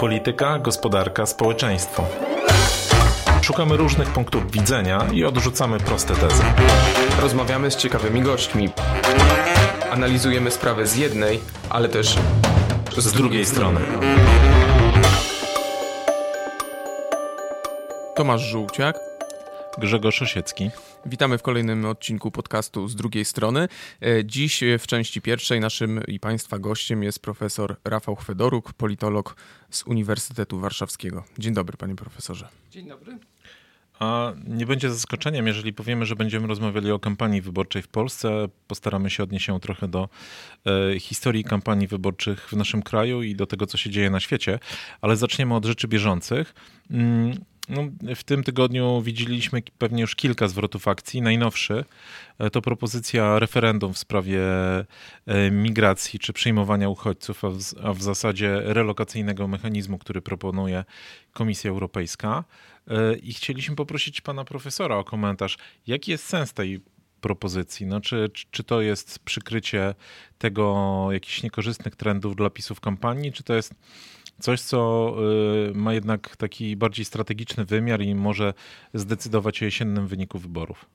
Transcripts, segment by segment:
Polityka, gospodarka, społeczeństwo. Szukamy różnych punktów widzenia i odrzucamy proste tezy. Rozmawiamy z ciekawymi gośćmi. Analizujemy sprawę z jednej, ale też z, Z drugiej strony. Tomasz Żółciak. Grzegorz Osiecki. Witamy w kolejnym odcinku podcastu z drugiej strony. E, Dziś w części pierwszej naszym i Państwa gościem jest profesor Rafał Chwedoruk, politolog z Uniwersytetu Warszawskiego. Dzień dobry, panie profesorze. Dzień dobry. A nie będzie zaskoczeniem, jeżeli powiemy, że będziemy rozmawiali o kampanii wyborczej w Polsce. Postaramy się odnieść się trochę do e, historii kampanii wyborczych w naszym kraju i do tego, co się dzieje na świecie, ale zaczniemy od rzeczy bieżących. Mm, no, w tym tygodniu widzieliśmy pewnie już kilka zwrotów akcji. Najnowszy e, to propozycja referendum w sprawie e, migracji czy przyjmowania uchodźców, a w, a w zasadzie relokacyjnego mechanizmu, który proponuje Komisja Europejska. E, I chcieliśmy poprosić pana profesora o komentarz. Jaki jest sens tej propozycji? No, czy, czy- to jest przykrycie tego jakichś niekorzystnych trendów dla pisów kampanii, czy to jest coś, co y, ma jednak taki bardziej strategiczny wymiar i może zdecydować o jesiennym wyniku wyborów?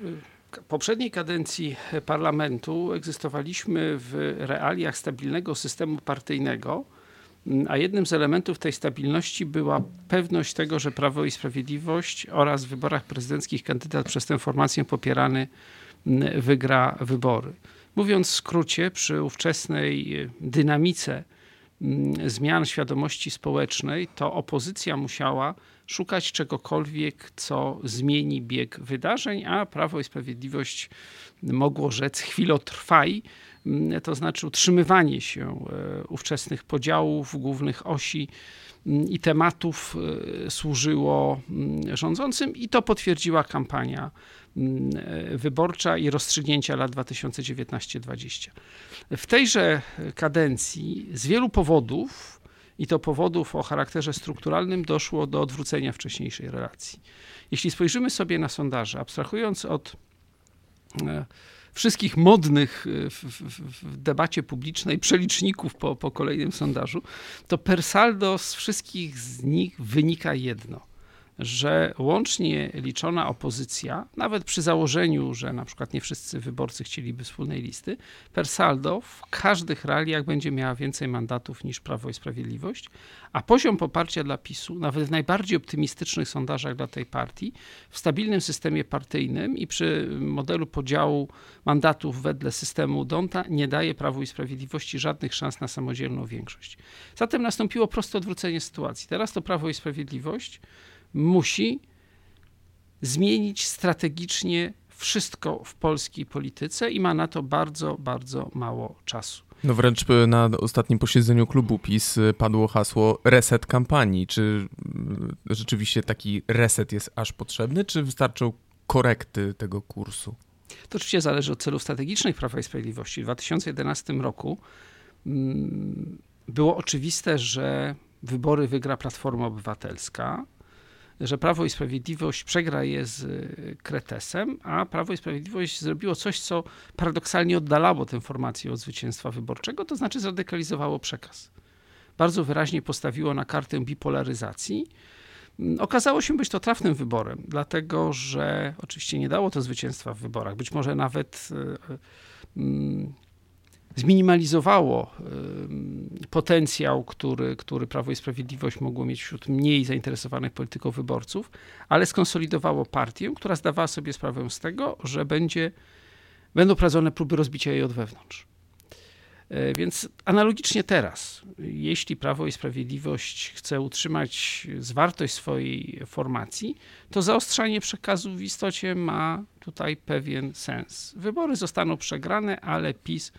W poprzedniej kadencji parlamentu egzystowaliśmy w realiach stabilnego systemu partyjnego, a jednym z elementów tej stabilności była pewność tego, że Prawo i Sprawiedliwość oraz w wyborach prezydenckich kandydat przez tę formację popierany wygra wybory. Mówiąc w skrócie, przy ówczesnej e, dynamice mm, zmian świadomości społecznej, to opozycja musiała szukać czegokolwiek, co zmieni bieg wydarzeń, a Prawo i Sprawiedliwość mogło rzec chwilotrwaj, mm, to znaczy utrzymywanie się e, ówczesnych podziałów, głównych osi mm, i tematów e, służyło rządzącym i to potwierdziła kampania wyborcza i rozstrzygnięcia lat 2019-2020. W tejże kadencji z wielu powodów, i to powodów o charakterze strukturalnym, doszło do odwrócenia wcześniejszej relacji. Jeśli spojrzymy sobie na sondaże, abstrahując od e, wszystkich modnych e, w, w, w debacie publicznej przeliczników po, po kolejnym sondażu, to per saldo z wszystkich z nich wynika jedno – że łącznie liczona opozycja, nawet przy założeniu, że na przykład nie wszyscy wyborcy chcieliby wspólnej listy, per saldo w każdych realiach będzie miała więcej mandatów niż Prawo i Sprawiedliwość, a poziom poparcia dla PiSu, nawet w najbardziej optymistycznych sondażach dla tej partii, w stabilnym systemie partyjnym i przy modelu podziału mandatów wedle systemu Donta nie daje Prawu i Sprawiedliwości żadnych szans na samodzielną większość. Zatem nastąpiło proste odwrócenie sytuacji. Teraz to Prawo i Sprawiedliwość musi zmienić strategicznie wszystko w polskiej polityce i ma na to bardzo, bardzo mało czasu. No wręcz e, na ostatnim posiedzeniu klubu PiS e, padło hasło reset kampanii. Czy mm, rzeczywiście taki reset jest aż potrzebny, czy wystarczą korekty tego kursu? To oczywiście zależy od celów strategicznych Prawa i Sprawiedliwości. W 2011 roku mm, było oczywiste, że wybory wygra Platforma Obywatelska, że Prawo i Sprawiedliwość przegra je z y, Kretesem, a Prawo i Sprawiedliwość zrobiło coś, co paradoksalnie oddalało tę formację od zwycięstwa wyborczego, to znaczy zradykalizowało przekaz. Bardzo wyraźnie postawiło na kartę bipolaryzacji. Mm, Okazało się być to trafnym wyborem, dlatego że oczywiście nie dało to zwycięstwa w wyborach. Być może nawet y, y, mm, zminimalizowało potencjał, który, który Prawo i Sprawiedliwość mogło mieć wśród mniej zainteresowanych polityką wyborców, ale skonsolidowało partię, która zdawała sobie sprawę z tego, że będzie, będą prowadzone próby rozbicia jej od wewnątrz. E, Więc analogicznie teraz, jeśli Prawo i Sprawiedliwość chce utrzymać zwartość swojej formacji, to zaostrzanie przekazu w istocie ma tutaj pewien sens. Wybory zostaną przegrane, ale PiS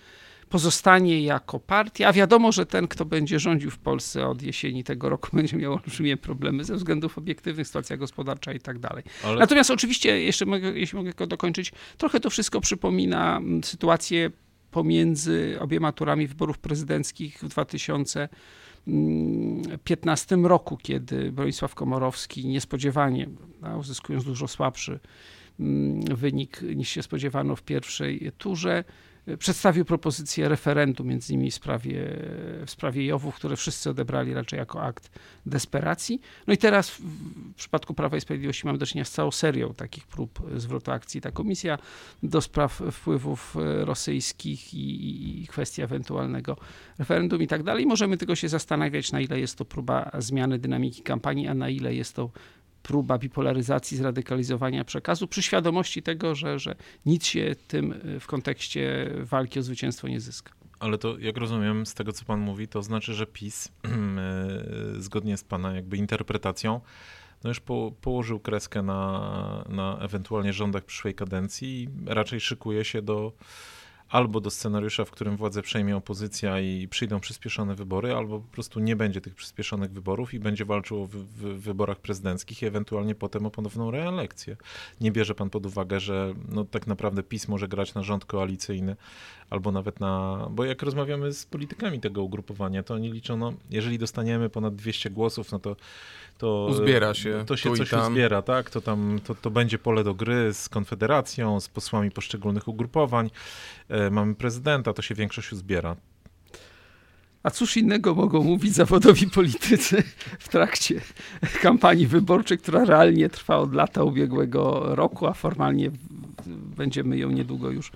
pozostanie jako partia, a wiadomo, że ten, kto będzie rządził w Polsce od jesieni tego roku, będzie miał olbrzymie problemy ze względów obiektywnych, sytuacja gospodarcza i tak dalej. Ale Natomiast oczywiście, jeszcze mogę, jeśli mogę tylko dokończyć, trochę to wszystko przypomina mm, sytuację pomiędzy obiema turami wyborów prezydenckich w 2015 roku, kiedy Bronisław Komorowski niespodziewanie, no, uzyskując dużo słabszy mm, wynik niż się spodziewano w pierwszej turze, przedstawił propozycję referendum, między innymi w sprawie, w sprawie Jowów, które wszyscy odebrali raczej jako akt desperacji. No i teraz w, w przypadku Prawa i Sprawiedliwości mamy do czynienia z całą serią takich prób zwrotu akcji. Ta komisja do spraw wpływów rosyjskich i, i kwestii ewentualnego referendum i tak dalej. Możemy tylko się zastanawiać, na ile jest to próba zmiany dynamiki kampanii, a na ile jest to próba bipolaryzacji, zradykalizowania przekazu, przy świadomości tego, że, że nic się tym y, w kontekście walki o zwycięstwo nie zyska. Ale to, jak rozumiem z tego, co pan mówi, to znaczy, że PiS, y, zgodnie z pana jakby interpretacją, no już po, położył kreskę na, na ewentualnie rządach przyszłej kadencji i raczej szykuje się do albo do scenariusza, w którym władzę przejmie opozycja i przyjdą przyspieszone wybory, albo po prostu nie będzie tych przyspieszonych wyborów i będzie walczył w, w wyborach prezydenckich i ewentualnie potem o ponowną reelekcję. Nie bierze pan pod uwagę, że no, tak naprawdę PiS może grać na rząd koalicyjny, albo nawet na... Bo jak rozmawiamy z politykami tego ugrupowania, to oni liczą, no, jeżeli dostaniemy ponad 200 głosów, no to to uzbiera się. To się coś tam. uzbiera, tak? To tam to, to będzie pole do gry z Konfederacją, z posłami poszczególnych ugrupowań. E, mamy prezydenta, to się większość uzbiera. A cóż innego mogą mówić zawodowi politycy w trakcie kampanii wyborczej, która realnie trwa od lata ubiegłego roku, a formalnie będziemy ją niedługo już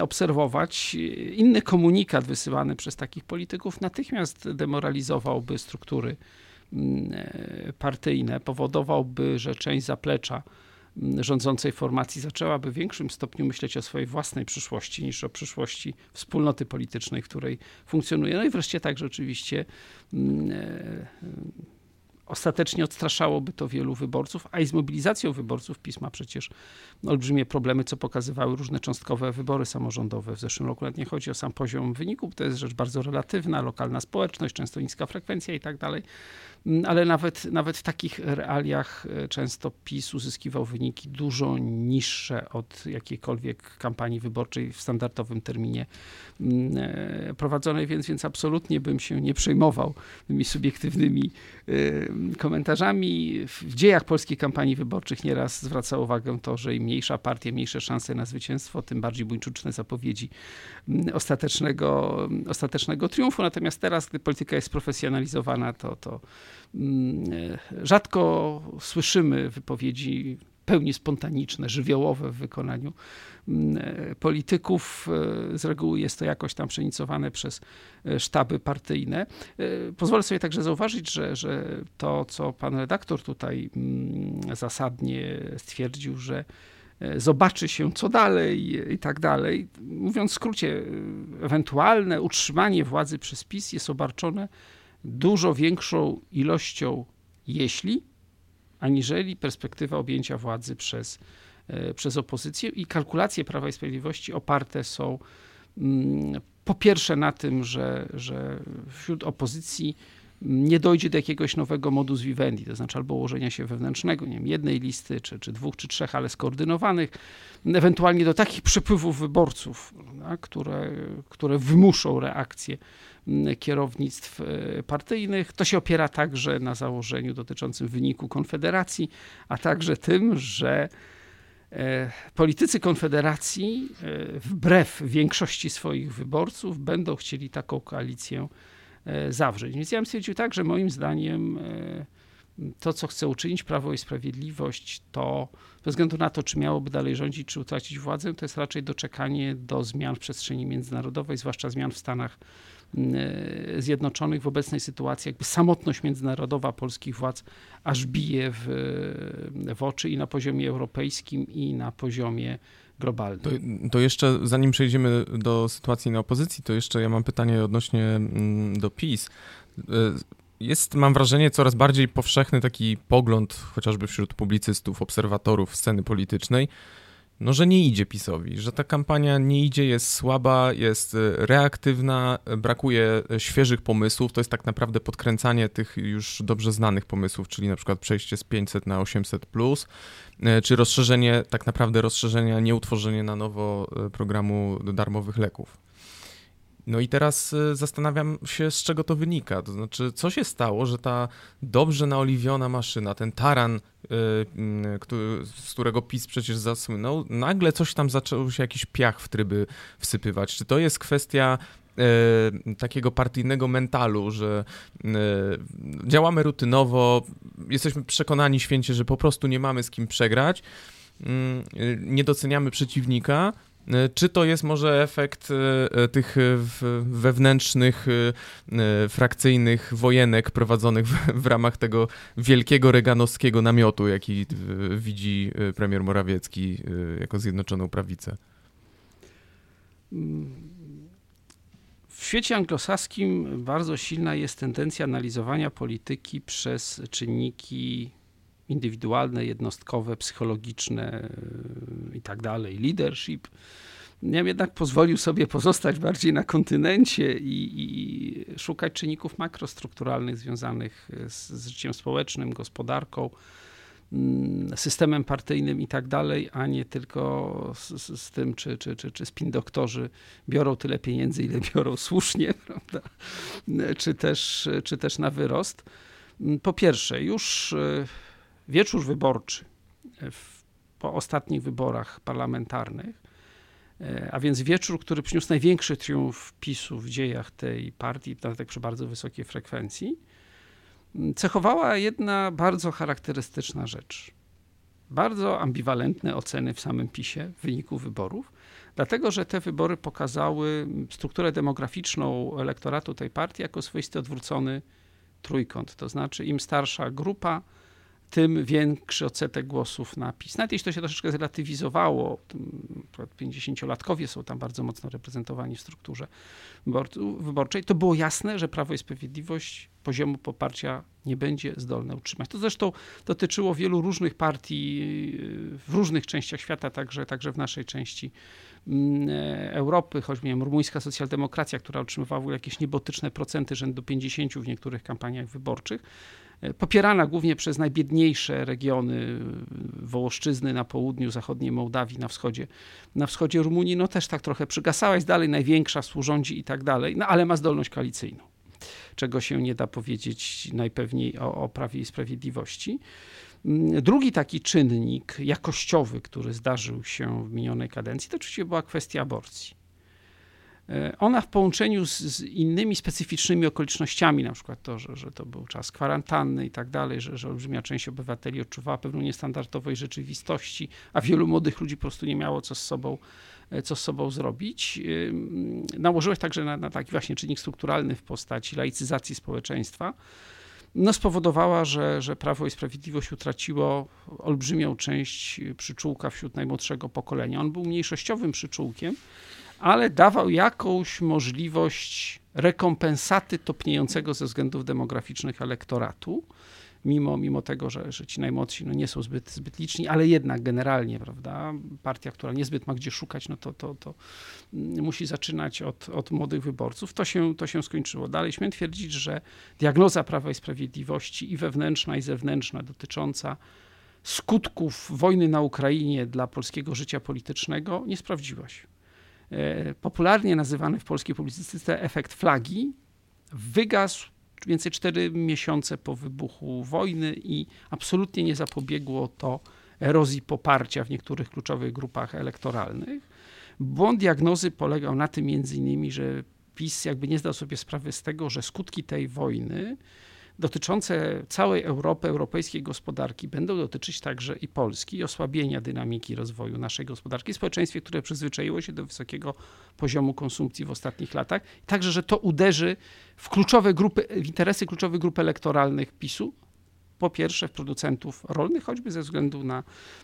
obserwować. Inny komunikat wysyłany przez takich polityków natychmiast demoralizowałby struktury Mm, e, partyjne powodowałby, że część zaplecza mm, rządzącej formacji zaczęłaby w większym stopniu myśleć o swojej własnej przyszłości niż o przyszłości wspólnoty politycznej, w której funkcjonuje. No i wreszcie także oczywiście mm, e, ostatecznie odstraszałoby to wielu wyborców, a i z mobilizacją wyborców PiS ma przecież olbrzymie problemy, co pokazywały różne cząstkowe wybory samorządowe w zeszłym roku. Nawet nie chodzi o sam poziom wyników, to jest rzecz bardzo relatywna, lokalna społeczność, często niska frekwencja i tak dalej. Mm, ale nawet, nawet w takich realiach e, często PiS uzyskiwał wyniki dużo niższe od jakiejkolwiek kampanii wyborczej w standardowym terminie mm, e, prowadzonej, więc, więc absolutnie bym się nie przejmował tymi subiektywnymi e, komentarzami. W dziejach polskiej kampanii wyborczych nieraz zwraca uwagę to, że im mniejsza partia, mniejsze szanse na zwycięstwo, tym bardziej buńczuczne zapowiedzi mm, ostatecznego, ostatecznego triumfu. Natomiast teraz, gdy polityka jest profesjonalizowana, to, to Mm, rzadko słyszymy wypowiedzi pełni spontaniczne, żywiołowe w wykonaniu mm, polityków. Z reguły jest to jakoś tam przenicowane przez e, sztaby partyjne. E, pozwolę sobie także zauważyć, że, że to, co pan redaktor tutaj mm, zasadnie stwierdził, że e, zobaczy się, co dalej i tak dalej. Mówiąc w skrócie, ewentualne utrzymanie władzy przez PiS jest obarczone dużo większą ilością jeśli, aniżeli perspektywa objęcia władzy przez, e, przez opozycję. I kalkulacje Prawa i Sprawiedliwości oparte są mm, po pierwsze na tym, że, że wśród opozycji nie dojdzie do jakiegoś nowego modus vivendi, to znaczy albo ułożenia się wewnętrznego, nie wiem, jednej listy, czy, czy dwóch, czy trzech, ale skoordynowanych, ewentualnie do takich przepływów wyborców, które, które wymuszą reakcję kierownictw e, partyjnych. To się opiera także na założeniu dotyczącym wyniku Konfederacji, a także tym, że e, politycy Konfederacji, e, wbrew większości swoich wyborców, będą chcieli taką koalicję zawrzeć. Więc ja bym stwierdził tak, że moim zdaniem to, co chce uczynić Prawo i Sprawiedliwość, to bez względu na to, czy miałoby dalej rządzić, czy utracić władzę, to jest raczej doczekanie do zmian w przestrzeni międzynarodowej, zwłaszcza zmian w Stanach E, Zjednoczonych w obecnej sytuacji, jakby samotność międzynarodowa polskich władz aż bije w, w oczy i na poziomie europejskim, i na poziomie globalnym. To, to, jeszcze, zanim przejdziemy do sytuacji na opozycji, to jeszcze ja mam pytanie odnośnie mm, do PiS. E, jest, mam wrażenie, coraz bardziej powszechny taki pogląd, chociażby wśród publicystów, obserwatorów sceny politycznej, no, że nie idzie PiSowi, że ta kampania nie idzie, jest słaba, jest e, reaktywna, brakuje e, świeżych pomysłów. To jest tak naprawdę podkręcanie tych już dobrze znanych pomysłów, czyli na przykład przejście z 500 na 800, plus, e, czy rozszerzenie, tak naprawdę rozszerzenie, nie utworzenie na nowo programu darmowych leków. No i teraz zastanawiam się, z czego to wynika. To znaczy, co się stało, że ta dobrze naoliwiona maszyna, ten taran z którego PiS przecież zasłynął, nagle coś tam zaczął się jakiś piach w tryby wsypywać. Czy to jest kwestia e, takiego partyjnego mentalu, że działamy rutynowo, jesteśmy przekonani święcie, że po prostu nie mamy z kim przegrać, mm, nie doceniamy przeciwnika, czy to jest może efekt e, e, tych wewnętrznych, frakcyjnych wojenek prowadzonych w, ramach tego wielkiego reganowskiego namiotu, jaki widzi premier Morawiecki jako Zjednoczoną Prawicę? W świecie anglosaskim bardzo silna jest tendencja analizowania polityki przez czynniki indywidualne, jednostkowe, psychologiczne yy, i tak dalej, leadership. Ja jednak pozwolił sobie pozostać bardziej na kontynencie i, i szukać czynników makrostrukturalnych związanych z, z życiem społecznym, gospodarką, mm, systemem partyjnym i tak dalej, a nie tylko z, z, tym, czy, czy, czy, czy spin doktorzy biorą tyle pieniędzy, ile biorą słusznie, prawda? Czy, też, czy też na wyrost. Po pierwsze, już wieczór wyborczy w, po ostatnich wyborach parlamentarnych, e, a więc wieczór, który przyniósł największy triumf PiSu w dziejach tej partii, tak przy bardzo wysokiej frekwencji, cechowała jedna bardzo charakterystyczna rzecz. Bardzo ambiwalentne oceny w samym PiSie w wyniku wyborów, dlatego że te wybory pokazały strukturę demograficzną elektoratu tej partii jako swoisty odwrócony trójkąt. To znaczy, im starsza grupa, tym większy odsetek głosów na PiS. Nawet jeśli to się troszeczkę zrelatywizowało, 50-latkowie są tam bardzo mocno reprezentowani w strukturze wyborczej, to było jasne, że Prawo i Sprawiedliwość poziomu poparcia nie będzie zdolne utrzymać. To zresztą dotyczyło wielu różnych partii w różnych częściach świata, także, także w naszej części mm, Europy, choćby rumuńska socjaldemokracja, która otrzymywała jakieś niebotyczne procenty, rzędu 50 w niektórych kampaniach wyborczych, popierana głównie przez najbiedniejsze regiony Wołoszczyzny na południu, zachodniej Mołdawii, na wschodzie, na wschodzie Rumunii, no też tak trochę przygasała, jest dalej największa, współrządzi i tak dalej, no ale ma zdolność koalicyjną, czego się nie da powiedzieć najpewniej o, o Prawie i Sprawiedliwości. Drugi taki czynnik jakościowy, który zdarzył się w minionej kadencji, to oczywiście była kwestia aborcji. E, ona w połączeniu z, z, innymi specyficznymi okolicznościami, na przykład to, że, że to był czas kwarantanny i tak dalej, że, że olbrzymia część obywateli odczuwała pewną niestandardowej rzeczywistości, a wielu młodych ludzi po prostu nie miało co z sobą, e, co z sobą zrobić. E, nałożyłeś także na, na taki właśnie czynnik strukturalny w postaci laicyzacji społeczeństwa no spowodowała, że, że Prawo i Sprawiedliwość utraciło olbrzymią część przyczółka wśród najmłodszego pokolenia. On był mniejszościowym przyczółkiem, ale dawał jakąś możliwość rekompensaty topniejącego ze względów demograficznych elektoratu, mimo, mimo tego, że, że ci najmłodsi no, nie są zbyt, zbyt liczni, ale jednak generalnie, prawda, partia, która niezbyt ma gdzie szukać, no to, to, to musi zaczynać od, od młodych wyborców. To się, to się skończyło. Dalej śmiem twierdzić, że diagnoza Prawa i Sprawiedliwości i wewnętrzna, i zewnętrzna dotycząca skutków wojny na Ukrainie dla polskiego życia politycznego nie sprawdziła się. E, popularnie nazywany w polskiej publicystyce efekt flagi, wygasł więcej 4 miesiące po wybuchu wojny i absolutnie nie zapobiegło to erozji poparcia w niektórych kluczowych grupach elektoralnych. Błąd diagnozy polegał na tym między innymi, że PiS jakby nie zdał sobie sprawy z tego, że skutki tej wojny dotyczące całej Europy, europejskiej gospodarki będą dotyczyć także i Polski i osłabienia dynamiki rozwoju naszej gospodarki społeczeństwie, które przyzwyczaiło się do wysokiego poziomu konsumpcji w ostatnich latach. Także, że to uderzy w kluczowe grupy, w interesy kluczowych grup elektoralnych PiSu, po pierwsze w producentów rolnych, choćby ze względu na,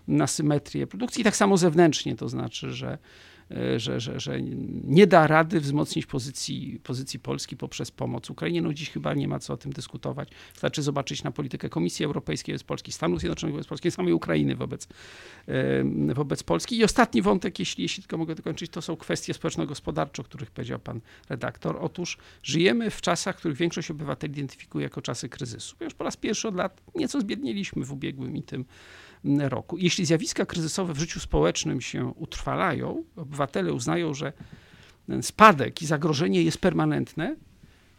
na symetrię produkcji, i tak samo zewnętrznie, to znaczy, że że, że, że nie da rady wzmocnić pozycji, pozycji Polski poprzez pomoc Ukrainie. No dziś chyba nie ma co o tym dyskutować. Wystarczy zobaczyć na politykę Komisji Europejskiej wobec Polski, Stanów Zjednoczonych wobec Polski, samej Ukrainy wobec, e, wobec Polski. I ostatni wątek, jeśli, jeśli tylko mogę dokończyć, to są kwestie społeczno-gospodarcze, o których powiedział pan redaktor. Otóż żyjemy w czasach, których większość obywateli identyfikuje jako czasy kryzysu. Już po raz pierwszy od lat nieco zbiednieliśmy w ubiegłym i tym roku. Jeśli zjawiska kryzysowe w życiu społecznym się utrwalają, obywatele uznają, że spadek i zagrożenie jest permanentne,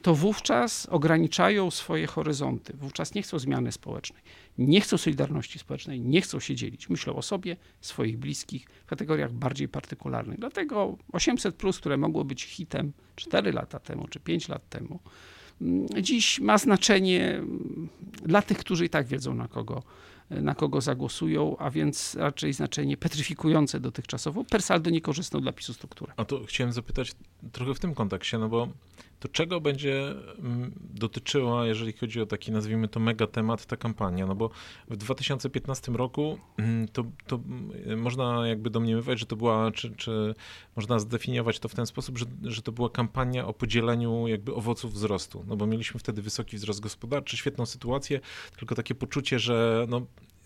to wówczas ograniczają swoje horyzonty. Wówczas nie chcą zmiany społecznej, nie chcą solidarności społecznej, nie chcą się dzielić. Myślą o sobie, swoich bliskich w kategoriach bardziej partykularnych. Dlatego 800, które mogło być hitem 4 lata temu czy 5 lat temu, mm, dziś ma znaczenie mm, dla tych, którzy i tak wiedzą, na kogo na kogo zagłosują, a więc raczej znaczenie petryfikujące dotychczasowo, per saldo niekorzystną dla PiSu strukturę. A to chciałem zapytać trochę w tym kontekście, no bo to czego będzie mm, dotyczyła, jeżeli chodzi o taki, nazwijmy to, mega temat, ta kampania? No bo w 2015 roku mm, to, to mm, można jakby domniemywać, że to była, czy, czy można zdefiniować to w ten sposób, że, że to była kampania o podzieleniu jakby owoców wzrostu. No bo mieliśmy wtedy wysoki wzrost gospodarczy, świetną sytuację, tylko takie poczucie, że no,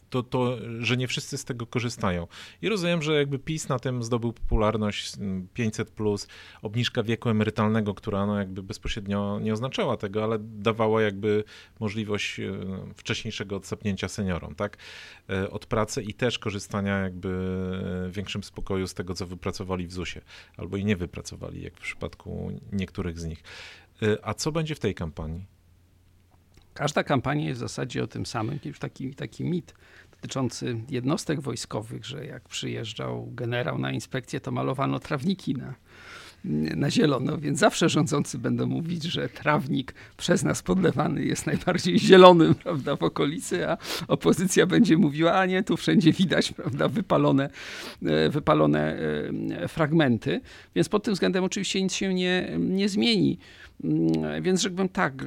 to, to, że nie wszyscy z tego korzystają. I rozumiem, że jakby PiS na tym zdobył popularność 500, plus, obniżka wieku emerytalnego, która no jakby bezpośrednio nie oznaczała tego, ale dawała jakby możliwość e, wcześniejszego odsapnięcia seniorom, tak? E, od pracy i też korzystania jakby w większym spokoju z tego, co wypracowali w ZUS-ie, albo i nie wypracowali, jak w przypadku niektórych z nich. E, a co będzie w tej kampanii? Każda kampania jest w zasadzie o tym samym. Jest taki, taki mit dotyczący jednostek wojskowych, że jak przyjeżdżał generał na inspekcję, to malowano trawniki na, na zielono, więc zawsze rządzący będą mówić, że trawnik przez nas podlewany jest najbardziej zielonym prawda, w okolicy, a opozycja będzie mówiła, a nie, tu wszędzie widać prawda, wypalone, e, wypalone e, fragmenty. Więc pod tym względem oczywiście nic się nie, nie zmieni. Mm, więc rzekłbym tak, e,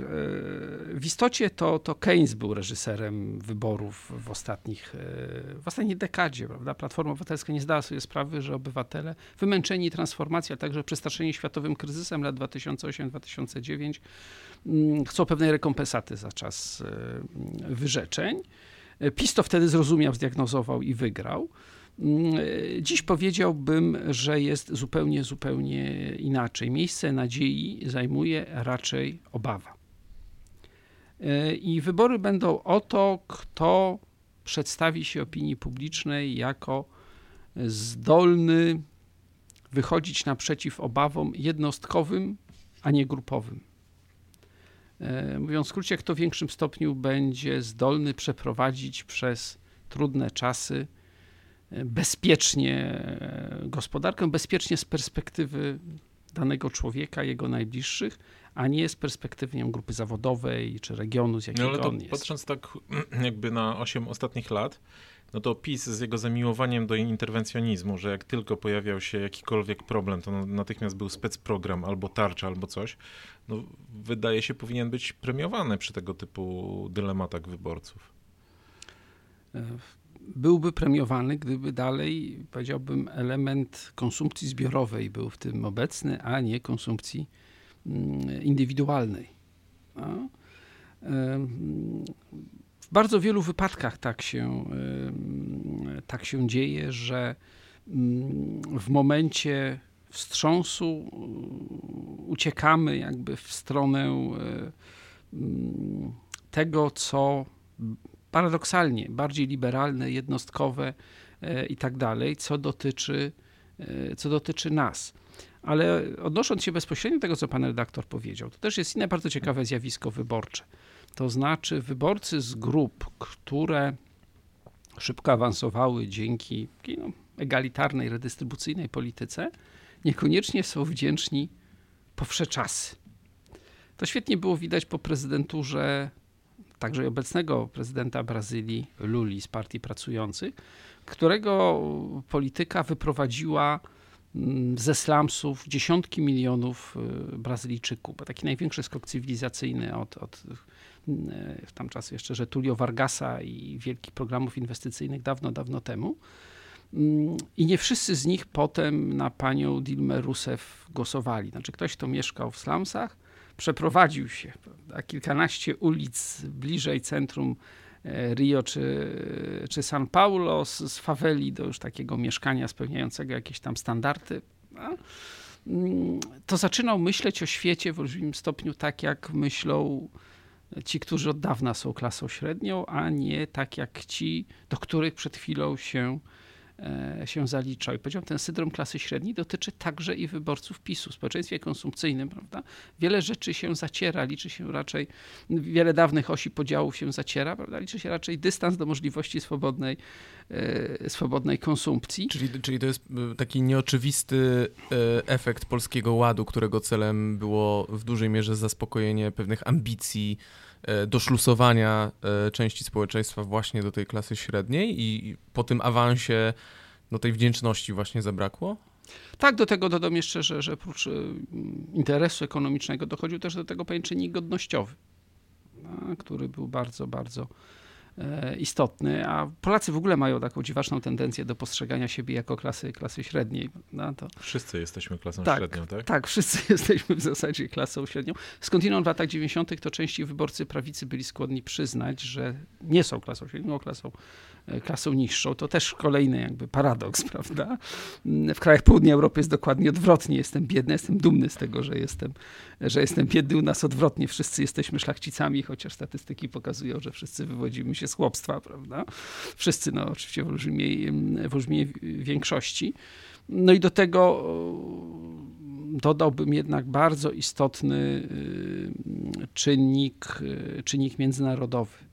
w istocie to, to Keynes był reżyserem wyborów w, ostatnich, e, w ostatniej dekadzie. Prawda? Platforma Obywatelska nie zdała sobie sprawy, że obywatele wymęczeni transformacją, a także przestraszeni światowym kryzysem lat 2008-2009 mm, chcą pewnej rekompensaty za czas e, wyrzeczeń. PiS to wtedy zrozumiał, zdiagnozował i wygrał. Mm, dziś powiedziałbym, że jest zupełnie, zupełnie inaczej. Miejsce nadziei zajmuje raczej obawa. E, I wybory będą o to, kto przedstawi się opinii publicznej jako zdolny wychodzić naprzeciw obawom jednostkowym, a nie grupowym. E, mówiąc w skrócie, kto w większym stopniu będzie zdolny przeprowadzić przez trudne czasy bezpiecznie gospodarkę, bezpiecznie z perspektywy danego człowieka, jego najbliższych, a nie z perspektywy wiem, grupy zawodowej czy regionu, z jakiego no, ale to on jest. Patrząc tak jakby na osiem ostatnich lat, no to PiS z jego zamiłowaniem do interwencjonizmu, że jak tylko pojawiał się jakikolwiek problem, to natychmiast był specprogram albo tarcza, albo coś, no wydaje się powinien być premiowany przy tego typu dylematach wyborców. E, byłby premiowany, gdyby dalej, powiedziałbym, element konsumpcji zbiorowej był w tym obecny, a nie konsumpcji mm, indywidualnej. No. W bardzo wielu wypadkach tak się, tak się dzieje, że mm, w momencie wstrząsu uciekamy jakby w stronę tego, co paradoksalnie bardziej liberalne, jednostkowe e, i tak dalej, co dotyczy, e, co dotyczy nas. Ale odnosząc się bezpośrednio do tego, co pan redaktor powiedział, to też jest inne bardzo ciekawe zjawisko wyborcze. To znaczy wyborcy z grup, które szybko awansowały dzięki no, egalitarnej, redystrybucyjnej polityce, niekoniecznie są wdzięczni po wsze czasy. To świetnie było widać po prezydenturze także obecnego prezydenta Brazylii, Luli z Partii Pracujących, którego polityka wyprowadziła mm, ze slumsów dziesiątki milionów y, Brazylijczyków. Taki największy skok cywilizacyjny od, od y, w tam czasu jeszcze, Tulio Vargasa i wielkich programów inwestycyjnych dawno, dawno temu. Mm, I nie wszyscy z nich potem na panią Dilmę Rousseff głosowali. Znaczy ktoś, kto mieszkał w slumsach, przeprowadził się prawda, kilkanaście ulic bliżej centrum e, Rio czy, czy San Paulo, z, z faweli do już takiego mieszkania spełniającego jakieś tam standardy, mm, to zaczynał myśleć o świecie w olbrzymim stopniu tak, jak myślą ci, którzy od dawna są klasą średnią, a nie tak jak ci, do których przed chwilą się się zaliczał. I powiedziałem, ten syndrom klasy średniej dotyczy także i wyborców PiSu. W społeczeństwie konsumpcyjnym, prawda, wiele rzeczy się zaciera, liczy się raczej, wiele dawnych osi podziałów się zaciera, prawda, liczy się raczej dystans do możliwości swobodnej, e, swobodnej konsumpcji. Czyli, czyli to jest e, taki nieoczywisty efekt Polskiego Ładu, którego celem było w dużej mierze zaspokojenie pewnych ambicji E, doszlusowania e, części społeczeństwa właśnie do tej klasy średniej i po tym awansie no tej wdzięczności właśnie zabrakło? Tak, do tego dodam jeszcze, że, że oprócz e, interesu ekonomicznego dochodził też do tego pewien czynnik godnościowy, no, który był bardzo, bardzo E, istotny, a Polacy w ogóle mają taką dziwaczną tendencję do postrzegania siebie jako klasy, klasy średniej. No to... Wszyscy jesteśmy klasą tak, średnią, tak? Tak, wszyscy jesteśmy w zasadzie klasą średnią. Skądinąd w latach 90. to części wyborcy prawicy byli skłonni przyznać, że nie są klasą średnią, klasą E, klasą niższą, to też kolejny jakby paradoks, prawda? W krajach południa Europy jest dokładnie odwrotnie. Jestem biedny, jestem dumny z tego, że jestem, że jestem biedny. U nas odwrotnie. Wszyscy jesteśmy szlachcicami, chociaż statystyki pokazują, że wszyscy wywodzimy się z chłopstwa, prawda? Wszyscy, no oczywiście w olbrzymiej, w olbrzymiej większości. No i do tego dodałbym jednak bardzo istotny y, czynnik, y, czynnik międzynarodowy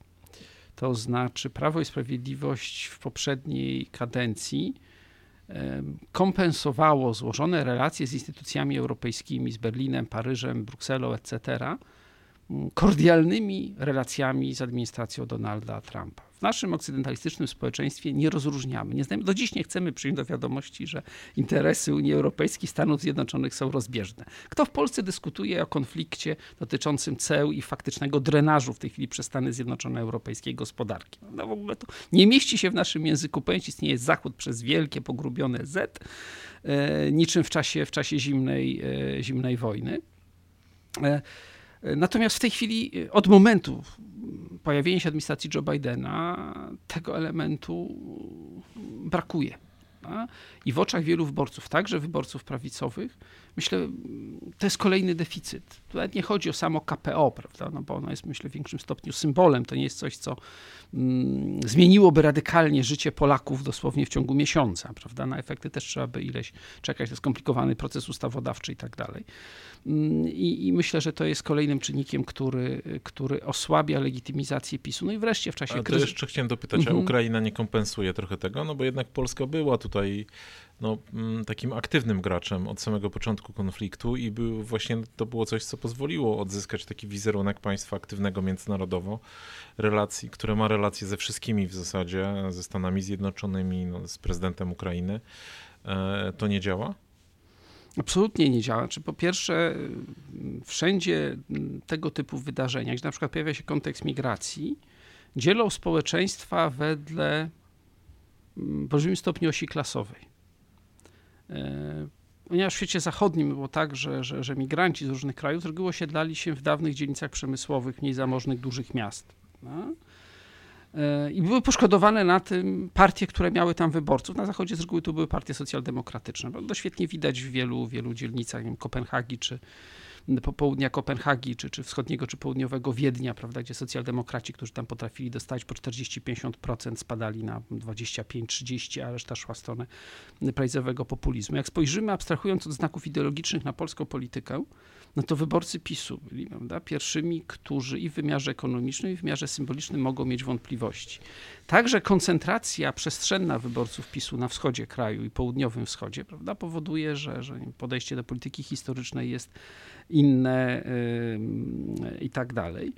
to znaczy Prawo i Sprawiedliwość w poprzedniej kadencji kompensowało złożone relacje z instytucjami europejskimi, z Berlinem, Paryżem, Brukselą, etc., kordialnymi relacjami z administracją Donalda Trumpa. W naszym okcydentalistycznym społeczeństwie nie rozróżniamy. Nie znajemy, do dziś nie chcemy przyjąć do wiadomości, że interesy Unii Europejskiej, Stanów Zjednoczonych są rozbieżne. Kto w Polsce dyskutuje o konflikcie dotyczącym ceł i faktycznego drenażu w tej chwili przez Stany Zjednoczone europejskiej gospodarki? No w ogóle to nie mieści się w naszym języku pojęcie, istnieje Zachód przez wielkie, pogrubione Z, e, niczym w czasie, w czasie zimnej, e, zimnej wojny. E, Natomiast w tej chwili, od momentu pojawienia się administracji Joe Bidena, tego elementu brakuje. I w oczach wielu wyborców, także wyborców prawicowych, myślę, to jest kolejny deficyt. Tu nawet nie chodzi o samo KPO, prawda? No bo ono jest, myślę, w większym stopniu symbolem. To nie jest coś, co mm, zmieniłoby radykalnie życie Polaków dosłownie w ciągu miesiąca, prawda? Na efekty też trzeba by ileś czekać. To jest skomplikowany proces ustawodawczy i tak dalej. Mm, I, I, myślę, że to jest kolejnym czynnikiem, który, który osłabia legitymizację PiSu. No i wreszcie w czasie kryzysu... Jeszcze chciałem dopytać, a mhm. Ukraina nie kompensuje trochę tego? No bo jednak Polska była tutaj no, mm, takim aktywnym graczem od samego początku konfliktu i był właśnie to było coś, co pozwoliło odzyskać taki wizerunek państwa aktywnego międzynarodowo, relacji, które ma relacje ze wszystkimi w zasadzie, ze Stanami Zjednoczonymi, no, z prezydentem Ukrainy. E, to nie działa? Absolutnie nie działa. Czy po pierwsze, wszędzie tego typu wydarzenia, gdzie na przykład pojawia się kontekst migracji, dzielą społeczeństwa wedle w olbrzymim stopniu osi klasowej. E, ponieważ w świecie zachodnim było tak, że, że, że migranci z różnych krajów z reguły osiedlali się w dawnych dzielnicach przemysłowych, mniej zamożnych, dużych miast. No? E, I były poszkodowane na tym partie, które miały tam wyborców. Na zachodzie z reguły to były partie socjaldemokratyczne. To świetnie widać w wielu, wielu dzielnicach, wiem, Kopenhagi czy, południa Kopenhagi, czy, czy wschodniego, czy południowego Wiednia, prawda, gdzie socjaldemokraci, którzy tam potrafili dostać po 40-50%, spadali na 25-30%, a reszta szła w stronę prawicowego populizmu. Jak spojrzymy, abstrahując od znaków ideologicznych na polską politykę, no to wyborcy PiSu byli prawda, pierwszymi, którzy i w wymiarze ekonomicznym, i w wymiarze symbolicznym mogą mieć wątpliwości. Także koncentracja przestrzenna wyborców PiSu na wschodzie kraju i południowym wschodzie prawda, powoduje, że, że podejście do polityki historycznej jest inne yy, i tak dalej.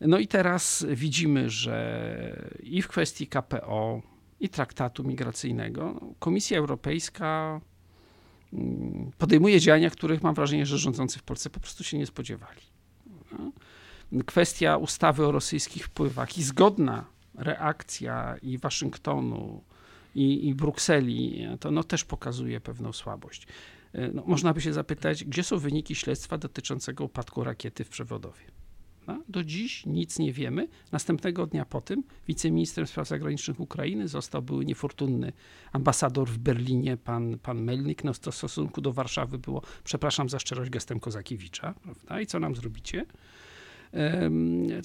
No i teraz widzimy, że i w kwestii KPO, i traktatu migracyjnego Komisja Europejska mm, podejmuje działania, których mam wrażenie, że rządzący w Polsce po prostu się nie spodziewali. Kwestia ustawy o rosyjskich wpływach i zgodna reakcja i Waszyngtonu, i, i Brukseli, to no też pokazuje pewną słabość. E, no, można by się zapytać, gdzie są wyniki śledztwa dotyczącego upadku rakiety w Przewodowie? No, do dziś nic nie wiemy. Następnego dnia po tym wiceministrem spraw zagranicznych Ukrainy został były niefortunny ambasador w Berlinie, pan, pan Melnik. No, to w stosunku do Warszawy było, przepraszam za szczerość, gestem Kozakiewicza. Prawda? I co nam zrobicie?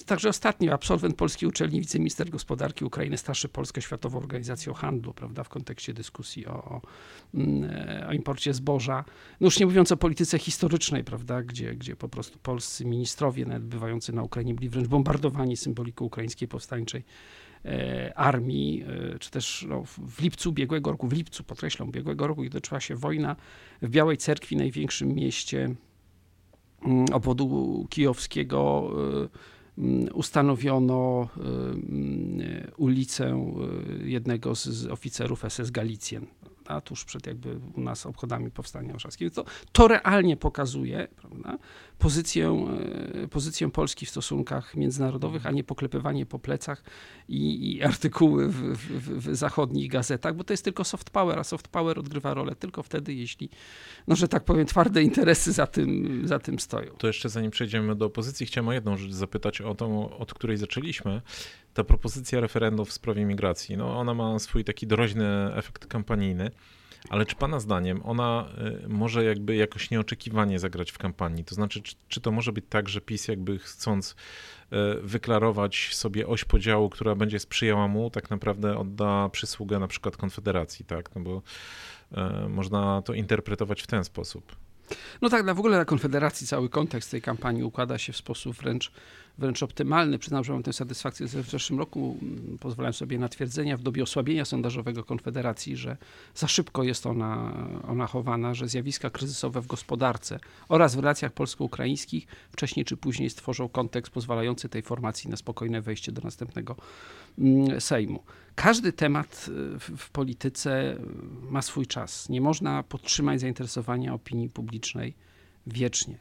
Także ostatnio absolwent polskiej uczelni, wiceminister gospodarki Ukrainy straszy Polskę Światową Organizacją Handlu, prawda, w kontekście dyskusji o, o, mm, o, imporcie zboża. No już nie mówiąc o polityce historycznej, prawda, gdzie, gdzie po prostu polscy ministrowie, nawet bywający na Ukrainie, byli wręcz bombardowani symboliką ukraińskiej powstańczej e, armii, e, czy też no, w lipcu ubiegłego roku, w lipcu, podkreślam, ubiegłego roku, gdy toczyła się wojna w Białej Cerkwi, największym mieście obwodu kijowskiego y, mm, ustanowiono y, mm, ulicę y, jednego z oficerów SS Galicjen a tuż przed jakby u nas obchodami Powstania Warszawskiego. To, to realnie pokazuje prawda, pozycję, e, pozycję Polski w stosunkach międzynarodowych, a nie poklepywanie po plecach i, i artykuły w, w, w, zachodnich gazetach, bo to jest tylko soft power, a soft power odgrywa rolę tylko wtedy, jeśli, no że tak powiem, twarde interesy za tym, za tym stoją. To jeszcze zanim przejdziemy do opozycji, chciałem o jedną rzecz zapytać, o tą, od której zaczęliśmy ta propozycja referendum w sprawie migracji, no ona ma swój taki doraźny efekt kampanijny, ale czy pana zdaniem ona y, może jakby jakoś nieoczekiwanie zagrać w kampanii? To znaczy, czy, czy to może być tak, że PiS jakby chcąc y, wyklarować sobie oś podziału, która będzie sprzyjała mu, tak naprawdę odda przysługę na przykład Konfederacji, tak? No bo y, można to interpretować w ten sposób. No tak, w ogóle na Konfederacji cały kontekst tej kampanii układa się w sposób wręcz wręcz optymalny. Przyznam, że mam tę satysfakcję, że w zeszłym roku mm, pozwalałem sobie na twierdzenia w dobie osłabienia sondażowego Konfederacji, że za szybko jest ona, ona chowana, że zjawiska kryzysowe w gospodarce oraz w relacjach polsko-ukraińskich wcześniej czy później stworzą kontekst pozwalający tej formacji na spokojne wejście do następnego mm, Sejmu. Każdy temat y, w, polityce ma swój czas. Nie można podtrzymać zainteresowania opinii publicznej wiecznie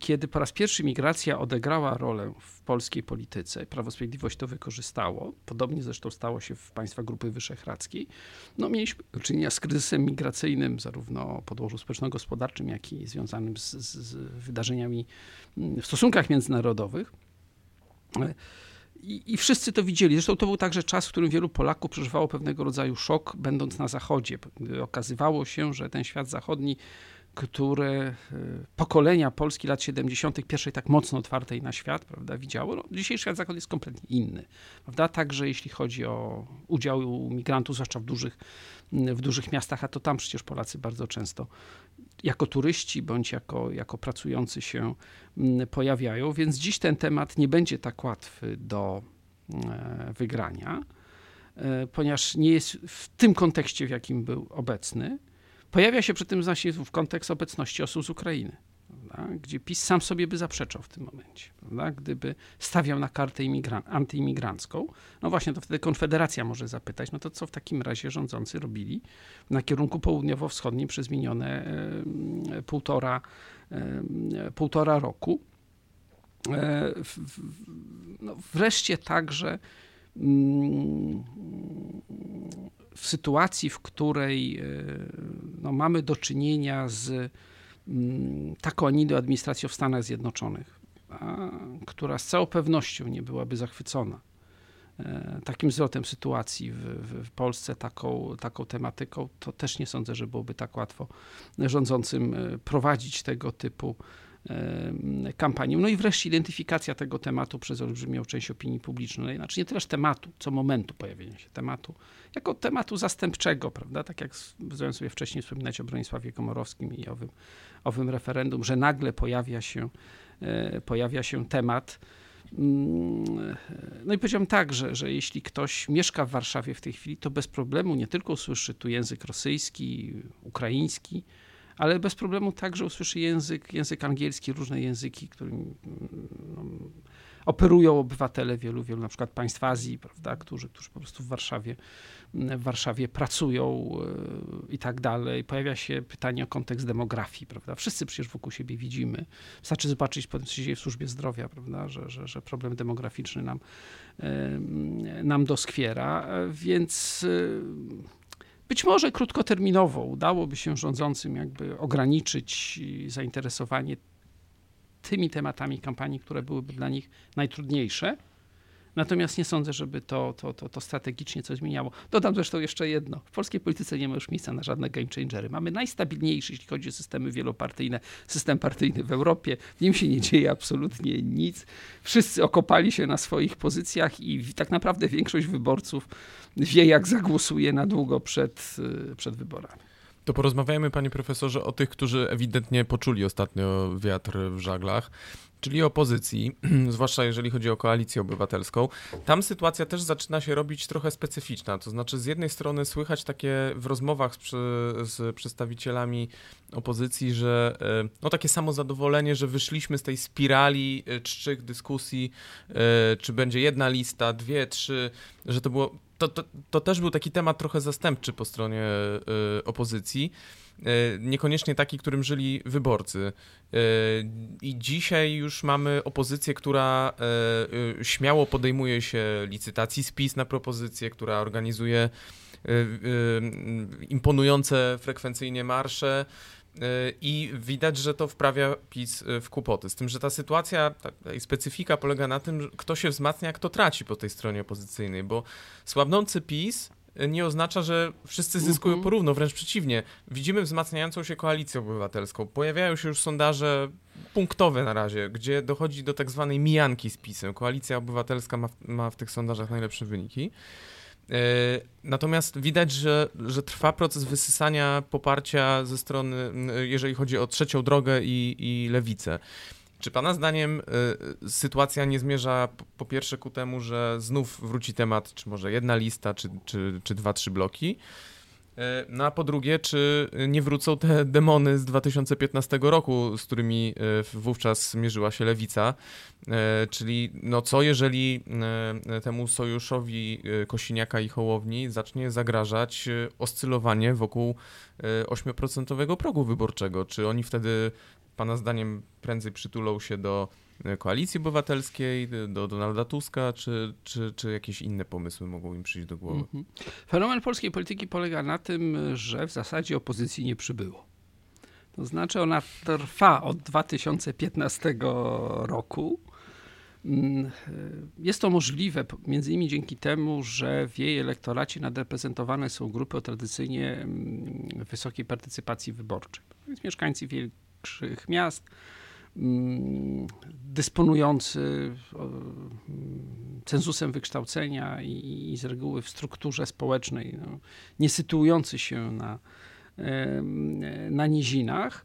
kiedy po raz pierwszy migracja odegrała rolę w polskiej polityce, Prawo Sprawiedliwość to wykorzystało, podobnie zresztą stało się w państwach Grupy Wyszehradzkiej, no mieliśmy do czynienia z kryzysem migracyjnym, zarówno podłożu społeczno-gospodarczym, jak i związanym z, z, wydarzeniami w stosunkach międzynarodowych. I, I, wszyscy to widzieli. Zresztą to był także czas, w którym wielu Polaków przeżywało pewnego rodzaju szok, będąc na Zachodzie. Okazywało się, że ten świat zachodni które e, pokolenia Polski lat 70. pierwszej tak mocno otwartej na świat, prawda, widziało. No, dzisiejszy świat zachodni jest kompletnie inny, prawda, także jeśli chodzi o udział migrantów, zwłaszcza w dużych, w dużych miastach, a to tam przecież Polacy bardzo często jako turyści bądź jako, jako pracujący się pojawiają, więc dziś ten temat nie będzie tak łatwy do e, wygrania, e, ponieważ nie jest w tym kontekście, w jakim był obecny, Pojawia się przy tym właśnie w kontekst obecności osób z Ukrainy, prawda? gdzie PiS sam sobie by zaprzeczał w tym momencie. Prawda? Gdyby stawiał na kartę imigran- antyimigrancką, no właśnie to wtedy Konfederacja może zapytać, no to co w takim razie rządzący robili na kierunku południowo-wschodnim przez minione e, półtora, e, półtora roku. E, w, w, no wreszcie także mm, w sytuacji, w której e, no, mamy do czynienia z mm, taką, a nie administracją w Stanach Zjednoczonych, która z całą pewnością nie byłaby zachwycona e, takim zwrotem sytuacji w, w, w, Polsce, taką, taką tematyką, to też nie sądzę, że byłoby tak łatwo rządzącym e, prowadzić tego typu kampanię. No i wreszcie identyfikacja tego tematu przez olbrzymią część opinii publicznej. Znaczy nie tyleż tematu, co momentu pojawienia się tematu, jako tematu zastępczego, prawda? Tak jak zdążyłem sobie wcześniej wspominać o Bronisławie Komorowskim i owym, owym referendum, że nagle pojawia się, e, pojawia się temat, mm, no i powiedziałem tak, że, że jeśli ktoś mieszka w Warszawie w tej chwili, to bez problemu nie tylko usłyszy tu język rosyjski, ukraiński, ale bez problemu także usłyszy język, język angielski, różne języki, którymi no, operują obywatele wielu, wielu na przykład państw Azji, prawda, którzy, którzy po prostu w Warszawie, w Warszawie pracują e, i tak dalej. Pojawia się pytanie o kontekst demografii, prawda. Wszyscy przecież wokół siebie widzimy. Wystarczy zobaczyć, co się dzieje w służbie zdrowia, prawda, że, że, że problem demograficzny nam, e, nam doskwiera, więc e, być może krótkoterminowo udałoby się rządzącym jakby ograniczyć zainteresowanie tymi tematami kampanii, które byłyby dla nich najtrudniejsze, Natomiast nie sądzę, żeby to, to, to, to strategicznie coś zmieniało. Dodam zresztą jeszcze jedno. W polskiej polityce nie ma już miejsca na żadne game changery. Mamy najstabilniejszy, jeśli chodzi o systemy wielopartyjne, system partyjny w Europie. W nim się nie dzieje absolutnie nic. Wszyscy okopali się na swoich pozycjach i tak naprawdę większość wyborców wie, jak zagłosuje na długo przed, y, przed wyborami. To porozmawiajmy, panie profesorze, o tych, którzy ewidentnie poczuli ostatnio wiatr w żaglach czyli opozycji, zwłaszcza jeżeli chodzi o koalicję obywatelską, tam sytuacja też zaczyna się robić trochę specyficzna. To znaczy, z jednej strony słychać takie w rozmowach z, przedstawicielami opozycji, że e, no takie samozadowolenie, że wyszliśmy z tej spirali e, czczych dyskusji, e, czy będzie jedna lista, dwie, trzy, że to było. To, to, to też był taki temat trochę zastępczy po stronie opozycji. E, niekoniecznie taki, którym żyli wyborcy. E, I dzisiaj już mamy opozycję, która e, śmiało podejmuje się licytacji spis na propozycję, która organizuje imponujące frekwencyjnie marsze. I widać, że to wprawia PiS w kłopoty. Z tym, że ta sytuacja, ta specyfika polega na tym, kto się wzmacnia, kto traci po tej stronie opozycyjnej, bo słabnący PiS nie oznacza, że wszyscy zyskują mhm. porówno, wręcz przeciwnie. Widzimy wzmacniającą się koalicję obywatelską. Pojawiają się już sondaże punktowe na razie, gdzie dochodzi do tak zwanej mijanki z PiSem. Koalicja obywatelska ma ma w tych sondażach najlepsze wyniki. E, natomiast widać, że, że trwa proces wysysania poparcia ze strony, jeżeli chodzi o trzecią drogę i, i lewicę. Czy Pana zdaniem y, sytuacja nie zmierza po pierwsze ku temu, że znów wróci temat, czy może jedna lista, czy, czy, czy dwa, trzy bloki? Y, no a po drugie, czy nie wrócą te demony z 2015 roku, z którymi y, wówczas mierzyła się lewica? Czyli no co jeżeli temu sojuszowi Kosiniaka i Hołowni zacznie zagrażać oscylowanie wokół 8% progu wyborczego? Czy oni wtedy Pana zdaniem prędzej przytulą się do e, koalicji obywatelskiej, do Donalda Tuska, czy, czy, czy jakieś inne pomysły mogą im przyjść do głowy? Mhm. Fenomen polskiej polityki polega na tym, że w zasadzie opozycji nie przybyło. To znaczy ona trwa od 2015 roku. Mm, e, jest to możliwe między innymi dzięki temu, że w jej elektoracie nadreprezentowane są grupy o tradycyjnie mm, wysokiej partycypacji wyborczej. Więc mieszkańcy większych miast, dysponujący cenzusem wykształcenia i, z reguły w strukturze społecznej, no, nie sytuujący się na, na nizinach.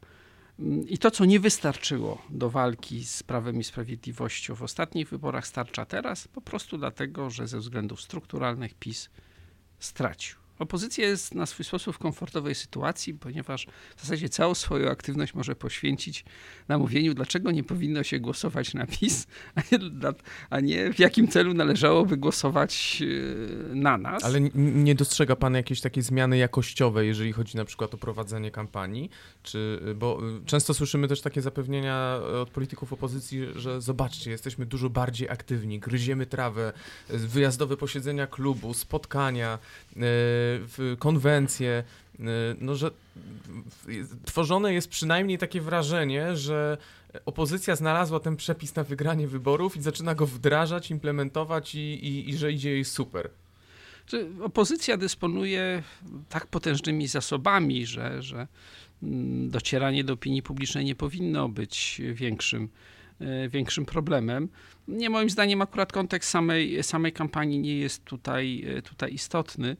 I to, co nie wystarczyło do walki z prawem i sprawiedliwością w ostatnich wyborach, starcza teraz po prostu dlatego, że ze względów strukturalnych PiS stracił. Opozycja jest na swój sposób w komfortowej sytuacji, ponieważ w zasadzie całą swoją aktywność może poświęcić na mówieniu, dlaczego nie powinno się głosować na PiS, a nie, a nie w jakim celu należałoby głosować e, na nas. Ale nie dostrzega pan jakiejś takiej zmiany jakościowej, jeżeli chodzi na przykład o prowadzenie kampanii? Czy, bo e, często słyszymy też takie zapewnienia od polityków opozycji, że zobaczcie, jesteśmy dużo bardziej aktywni, gryziemy trawę, e, wyjazdowe posiedzenia klubu, spotkania, konwencje, y, no, że tworzone jest przynajmniej takie wrażenie, że opozycja znalazła ten przepis na wygranie wyborów i zaczyna go wdrażać, implementować i, i, i że idzie jej super. Opozycja dysponuje tak potężnymi zasobami, że, że mm, docieranie do opinii publicznej nie powinno być większym, y, większym problemem. Nie moim zdaniem akurat kontekst samej, samej kampanii nie jest tutaj, y, tutaj istotny.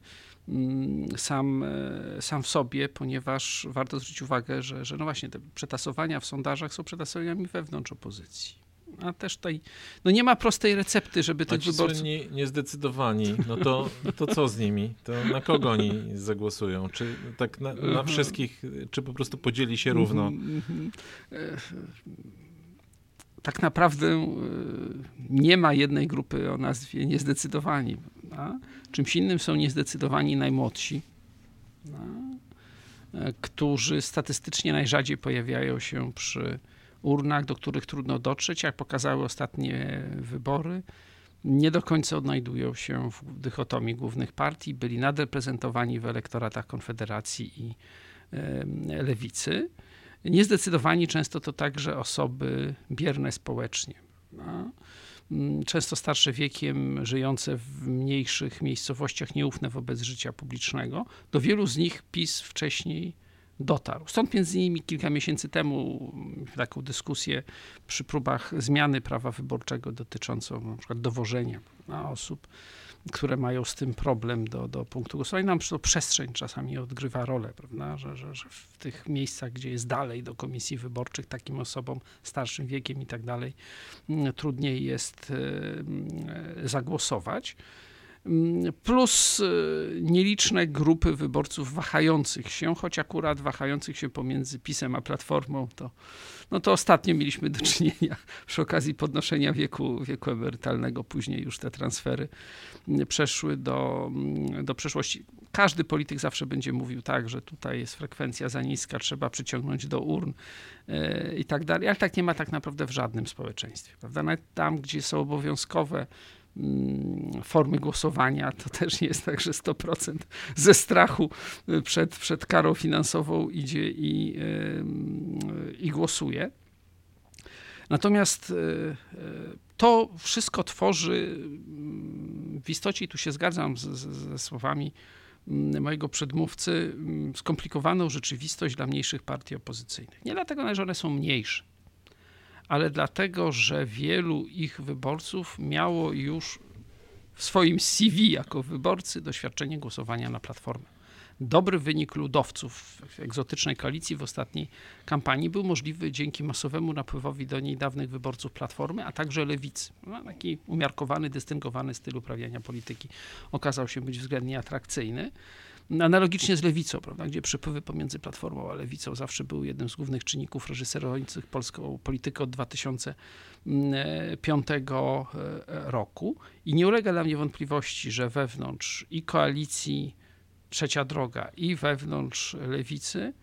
Mm, sam, e, sam w sobie, ponieważ warto zwrócić uwagę, że, że no właśnie te przetasowania w sondażach są przetasowaniami wewnątrz opozycji. A też tutaj no nie ma prostej recepty, żeby tych wyborców... Nie, niezdecydowani, no to, to co z nimi? To na kogo oni zagłosują? Czy tak na, na mhm. wszystkich, czy po prostu podzieli się równo? E, tak naprawdę e, nie ma jednej grupy o nazwie niezdecydowani. Czymś innym są niezdecydowani najmłodsi, e, którzy statystycznie najrzadziej pojawiają się przy urnach, do których trudno dotrzeć, jak pokazały ostatnie wybory. Nie do końca odnajdują się w dychotomii głównych partii, byli nadreprezentowani w elektoratach Konfederacji i Lewicy. Niezdecydowani często to także osoby bierne społecznie. mm, często starsze wiekiem, żyjące w mniejszych miejscowościach, nieufne wobec życia publicznego. Do wielu z nich PiS wcześniej dotarł. Stąd między innymi kilka miesięcy temu taką dyskusję przy próbach zmiany prawa wyborczego dotyczącą przykład dowożenia na osób, które mają z tym problem do, do punktu głosowania. Nam to przestrzeń czasami odgrywa rolę, prawda? Że, że, że w tych miejscach, gdzie jest dalej do komisji wyborczych, takim osobom starszym wiekiem i tak dalej, mm, trudniej jest e, zagłosować. Mm, plus y, nieliczne grupy wyborców wahających się, choć akurat wahających się pomiędzy PiSem a Platformą, to, no to ostatnio mieliśmy do czynienia przy okazji podnoszenia wieku, wieku emerytalnego, później już te transfery mm, przeszły do, mm, do przeszłości. Każdy polityk zawsze będzie mówił tak, że tutaj jest frekwencja za niska, trzeba przyciągnąć do urn yy, i tak dalej, ale tak nie ma tak naprawdę w żadnym społeczeństwie. Prawda? Nawet tam, gdzie są obowiązkowe formy głosowania, to też nie jest tak, że 100% ze strachu przed, przed karą finansową idzie i, i głosuje. Natomiast e, to wszystko tworzy mm, w istocie, tu się zgadzam z, z, ze słowami mm, mojego przedmówcy, skomplikowaną rzeczywistość dla mniejszych partii opozycyjnych. Nie dlatego, że one są mniejsze, ale dlatego, że wielu ich wyborców miało już w swoim CV jako wyborcy doświadczenie głosowania na platformę. Dobry wynik ludowców w egzotycznej koalicji w ostatniej kampanii był możliwy dzięki masowemu napływowi do niej dawnych wyborców Platformy, a także Lewicy. No, taki umiarkowany, dystyngowany styl uprawiania polityki okazał się być względnie atrakcyjny. Analogicznie z lewicą, prawda, gdzie przepływy pomiędzy Platformą a lewicą zawsze były jednym z głównych czynników reżyserujących polską politykę od 2005 e, roku. I nie ulega dla mnie wątpliwości, że wewnątrz i koalicji Trzecia Droga, i wewnątrz lewicy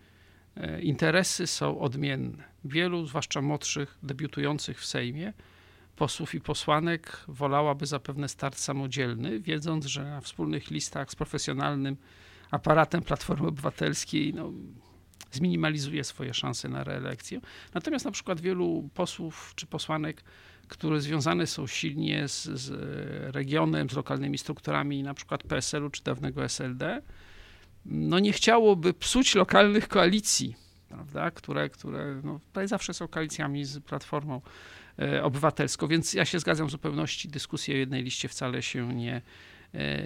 e, interesy są odmienne. Wielu, zwłaszcza młodszych, debiutujących w Sejmie, posłów i posłanek wolałaby zapewne start samodzielny, wiedząc, że na wspólnych listach z profesjonalnym aparatem Platformy Obywatelskiej no, zminimalizuje swoje szanse na reelekcję. Natomiast na przykład wielu posłów czy posłanek, które związane są silnie z, z regionem, z lokalnymi strukturami na przykład PSL-u czy dawnego SLD, no nie chciałoby psuć lokalnych koalicji, prawda, które, które no, zawsze są koalicjami z Platformą e, Obywatelską, więc ja się zgadzam w zupełności, dyskusja o jednej liście wcale się nie, E,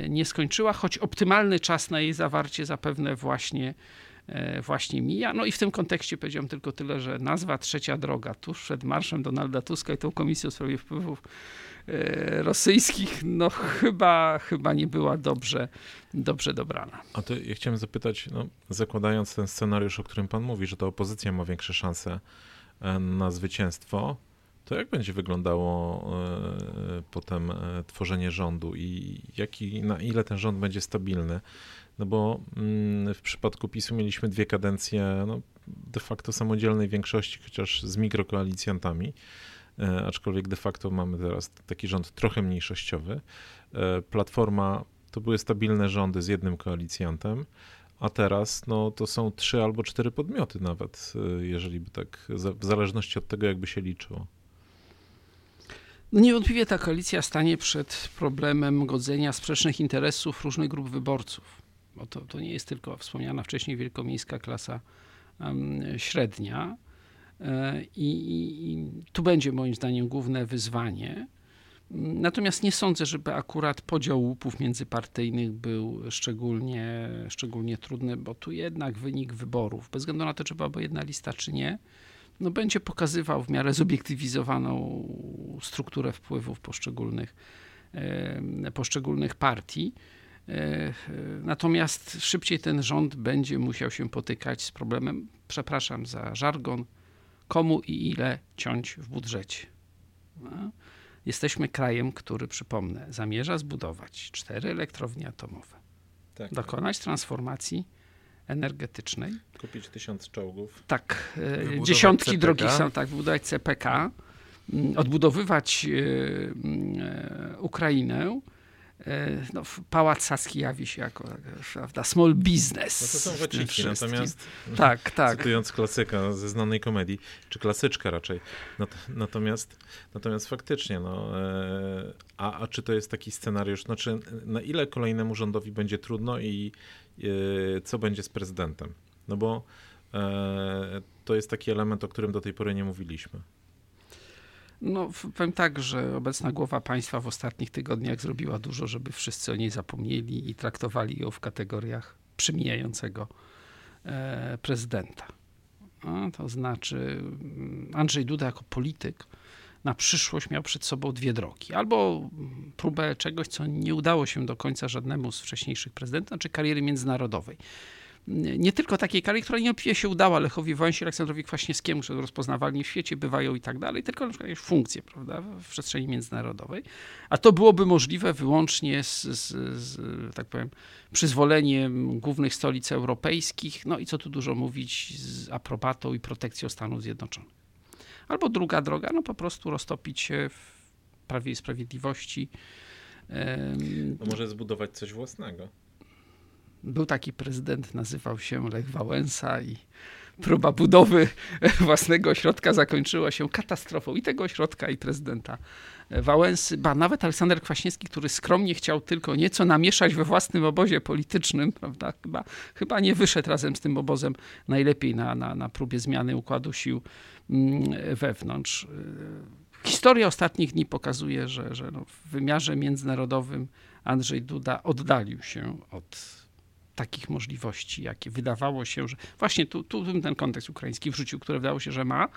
nie skończyła, choć optymalny czas na jej zawarcie zapewne właśnie, e, właśnie mija. No i w tym kontekście powiedziałem tylko tyle, że nazwa Trzecia Droga tuż przed marszem Donalda Tuska i tą Komisją w sprawie wpływów e, rosyjskich, no chyba, chyba nie była dobrze, dobrze dobrana. A to ja chciałem zapytać, no, zakładając ten scenariusz, o którym pan mówi, że ta opozycja ma większe szanse na zwycięstwo, to jak będzie wyglądało e, potem e, tworzenie rządu i jaki, na ile ten rząd będzie stabilny? No bo mm, w przypadku PiSu mieliśmy dwie kadencje no, de facto samodzielnej większości, chociaż z mikrokoalicjantami, e, aczkolwiek de facto mamy teraz taki rząd trochę mniejszościowy. Platforma to były stabilne rządy z jednym koalicjantem, a teraz no, to są trzy albo cztery podmioty nawet, jeżeli by tak, w zależności od tego, jakby się liczyło. No niewątpliwie ta koalicja stanie przed problemem godzenia sprzecznych interesów różnych grup wyborców. Bo to, to nie jest tylko wspomniana wcześniej wielkomiejska klasa średnia. E, I, i, I tu będzie moim zdaniem główne wyzwanie. Natomiast nie sądzę, żeby akurat podział łupów międzypartyjnych był szczególnie, szczególnie trudny, bo tu jednak wynik wyborów, bez względu na to, czy byłaby jedna lista, czy nie, no, będzie pokazywał w miarę zobiektywizowaną strukturę wpływów poszczególnych, poszczególnych partii. Natomiast szybciej ten rząd będzie musiał się potykać z problemem, przepraszam za żargon, komu i ile ciąć w budżecie. No. Jesteśmy krajem, który, przypomnę, zamierza zbudować cztery elektrownie atomowe, tak. dokonać transformacji energetycznej. Kupić tysiąc czołgów. Tak, e, wybudować dziesiątki CPK. drogi są, tak, wybudować CPK, mm, odbudowywać e, mm, e, Ukrainę no, Pałac Saski jawi się jako prawda, small business. No to są waciki, natomiast tak, tak. cytując klasyka ze znanej komedii, czy klasyczka raczej, natomiast, natomiast faktycznie, no, a, a czy to jest taki scenariusz, znaczy na ile kolejnemu rządowi będzie trudno i co będzie z prezydentem? No bo to jest taki element, o którym do tej pory nie mówiliśmy. No, powiem tak, że obecna głowa państwa w ostatnich tygodniach zrobiła dużo, żeby wszyscy o niej zapomnieli i traktowali ją w kategoriach przymijającego e, prezydenta. To znaczy, mm, Andrzej Duda jako polityk na przyszłość miał przed sobą dwie drogi. Albo próbę czegoś, co nie udało się do końca żadnemu z wcześniejszych prezydentów, znaczy kariery międzynarodowej nie tylko takiej kariery, która niewątpliwie się udała Lechowi Wąsi, Aleksandrowi Kwaśniewskiemu, że rozpoznawalni w świecie bywają i tak dalej, tylko na przykład funkcje prawda, w przestrzeni międzynarodowej. A to byłoby możliwe wyłącznie z, z, z tak powiem, przyzwoleniem głównych stolic europejskich, no i co tu dużo mówić, z aprobatą i protekcją Stanów Zjednoczonych. Albo druga droga, no po prostu roztopić się w Prawie i Sprawiedliwości. No może zbudować coś własnego. Był taki prezydent, nazywał się Lech Wałęsa i próba budowy własnego ośrodka zakończyła się katastrofą i tego ośrodka, i prezydenta Wałęsy, ba nawet Aleksander Kwaśniewski, który skromnie chciał tylko nieco namieszać we własnym obozie politycznym, prawda, chyba, chyba nie wyszedł razem z tym obozem najlepiej na, na, na próbie zmiany układu sił wewnątrz. Historia ostatnich dni pokazuje, że, że no w wymiarze międzynarodowym Andrzej Duda oddalił się od takich możliwości, jakie wydawało się, że właśnie tu, tu ten kontekst ukraiński wrzucił, które wydało się, że ma.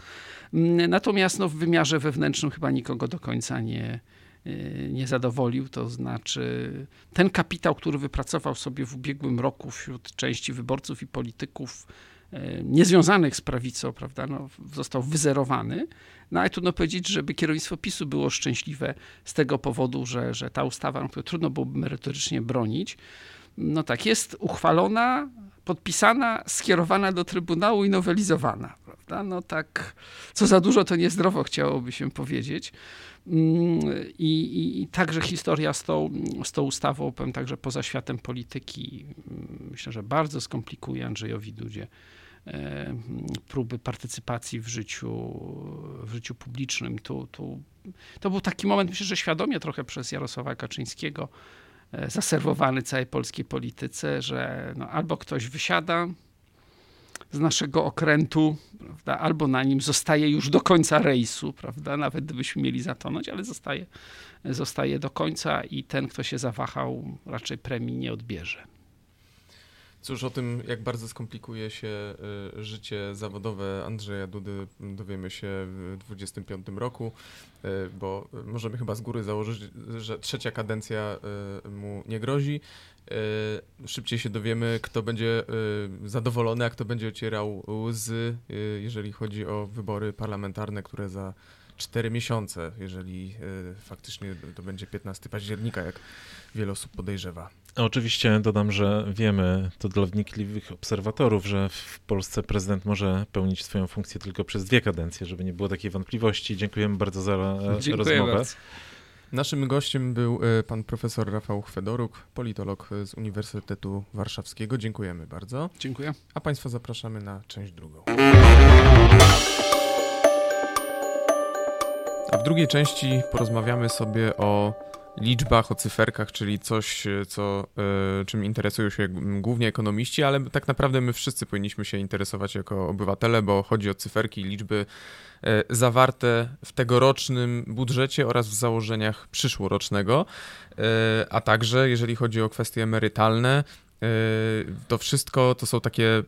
Mm, natomiast no, w wymiarze wewnętrznym chyba nikogo do końca nie, y, nie zadowolił. To znaczy, ten kapitał, który wypracował sobie w ubiegłym roku wśród części wyborców i polityków niezwiązanych z prawicą, prawda, no, został wyzerowany. No ale trudno powiedzieć, żeby kierownictwo PiSu było szczęśliwe z tego powodu, że, że ta ustawa, no, której trudno byłoby merytorycznie bronić, no tak, jest uchwalona, podpisana, skierowana do Trybunału i nowelizowana. Prawda? No tak, co za dużo, to niezdrowo chciałoby się powiedzieć. Mm, I, i, I, także historia z tą, z tą ustawą, powiem także poza światem polityki, mm, myślę, że bardzo skomplikuje Andrzejowi Dudzie e, próby partycypacji w życiu, w życiu publicznym. Tu, tu, to był taki moment, myślę, że świadomie trochę przez Jarosława Kaczyńskiego E, zaserwowany całej polskiej polityce, że no, albo ktoś wysiada z naszego okrętu, prawda, albo na nim zostaje już do końca rejsu, prawda, nawet gdybyśmy mieli zatonąć, ale zostaje, zostaje do końca i ten, kto się zawahał, raczej premii nie odbierze. Cóż, o tym, jak bardzo skomplikuje się y, życie zawodowe Andrzeja Dudy, dowiemy się w 2025 roku, y, bo możemy chyba z góry założyć, że trzecia kadencja y, mu nie grozi. Szybciej się dowiemy, kto będzie zadowolony, a kto będzie ocierał łzy, jeżeli chodzi o wybory parlamentarne, które za 4 miesiące, jeżeli faktycznie to będzie 15 października, jak wiele osób podejrzewa. Oczywiście dodam, że wiemy to dla wnikliwych obserwatorów, że w Polsce prezydent może pełnić swoją funkcję tylko przez dwie kadencje, żeby nie było takiej wątpliwości. Dziękujemy bardzo za e, Dziękuję rozmowę. Bardzo. Naszym gościem był e, pan profesor Rafał Chwedoruk, politolog z Uniwersytetu Warszawskiego. Dziękujemy bardzo. Dziękuję. A państwa zapraszamy na część drugą. A w drugiej części porozmawiamy sobie o liczbach, o cyferkach, czyli coś, co, y, czym interesują się głównie ekonomiści, ale tak naprawdę my wszyscy powinniśmy się interesować jako obywatele, bo chodzi o cyferki, liczby y, zawarte w tegorocznym budżecie oraz w założeniach przyszłorocznego, y, a także jeżeli chodzi o kwestie emerytalne, to wszystko to są takie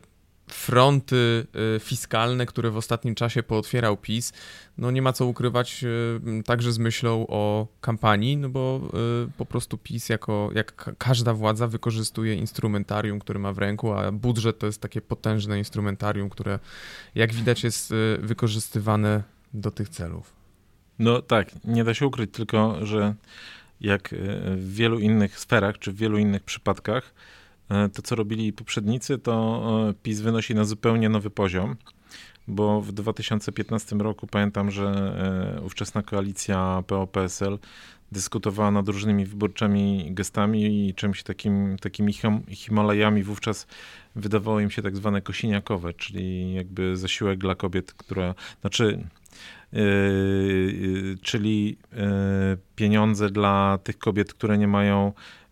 fronty y, fiskalne, które w ostatnim czasie pootwierał PiS, no nie ma co ukrywać y, także z myślą o kampanii, no bo y, po prostu PiS jako jak każda władza wykorzystuje instrumentarium, które ma w ręku, a budżet to jest takie potężne instrumentarium, które jak widać jest wykorzystywane do tych celów. No tak, nie da się ukryć tylko, że jak w wielu innych sferach, czy w wielu innych przypadkach, to, co robili poprzednicy, to e, PiS wynosi na zupełnie nowy poziom, bo w 2015 roku pamiętam, że e, ówczesna koalicja PO-PSL dyskutowała nad różnymi wyborczymi gestami i czymś takim, takimi Himalajami wówczas wydawało im się tak zwane kosiniakowe, czyli jakby zasiłek dla kobiet, która, znaczy Yy, czyli yy, pieniądze dla tych kobiet, które nie mają E,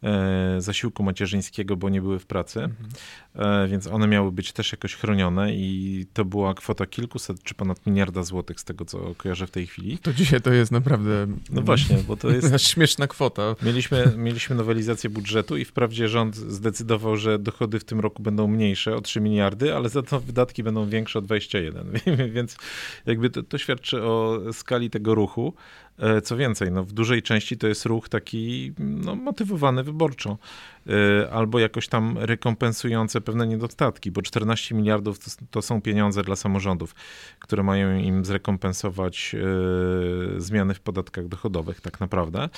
zasiłku macierzyńskiego, bo nie były w pracy, mhm. E, więc one miały być też jakoś chronione i to była kwota kilkuset czy ponad miliarda złotych z tego, co kojarzę w tej chwili. To dzisiaj to jest naprawdę... No właśnie, bo to jest... Śmieszna kwota. Mieliśmy, mieliśmy nowelizację budżetu i wprawdzie rząd zdecydował, że dochody w tym roku będą mniejsze o 3 miliardy, ale za to wydatki będą większe o 21, więc jakby to, to świadczy o skali tego ruchu. E, co więcej, no w dużej części to jest ruch taki no, motywowany wyborczo. Y, albo jakoś tam rekompensujące pewne niedostatki, bo 14 miliardów to, to są pieniądze dla samorządów, które mają im zrekompensować y, zmiany w podatkach dochodowych tak naprawdę,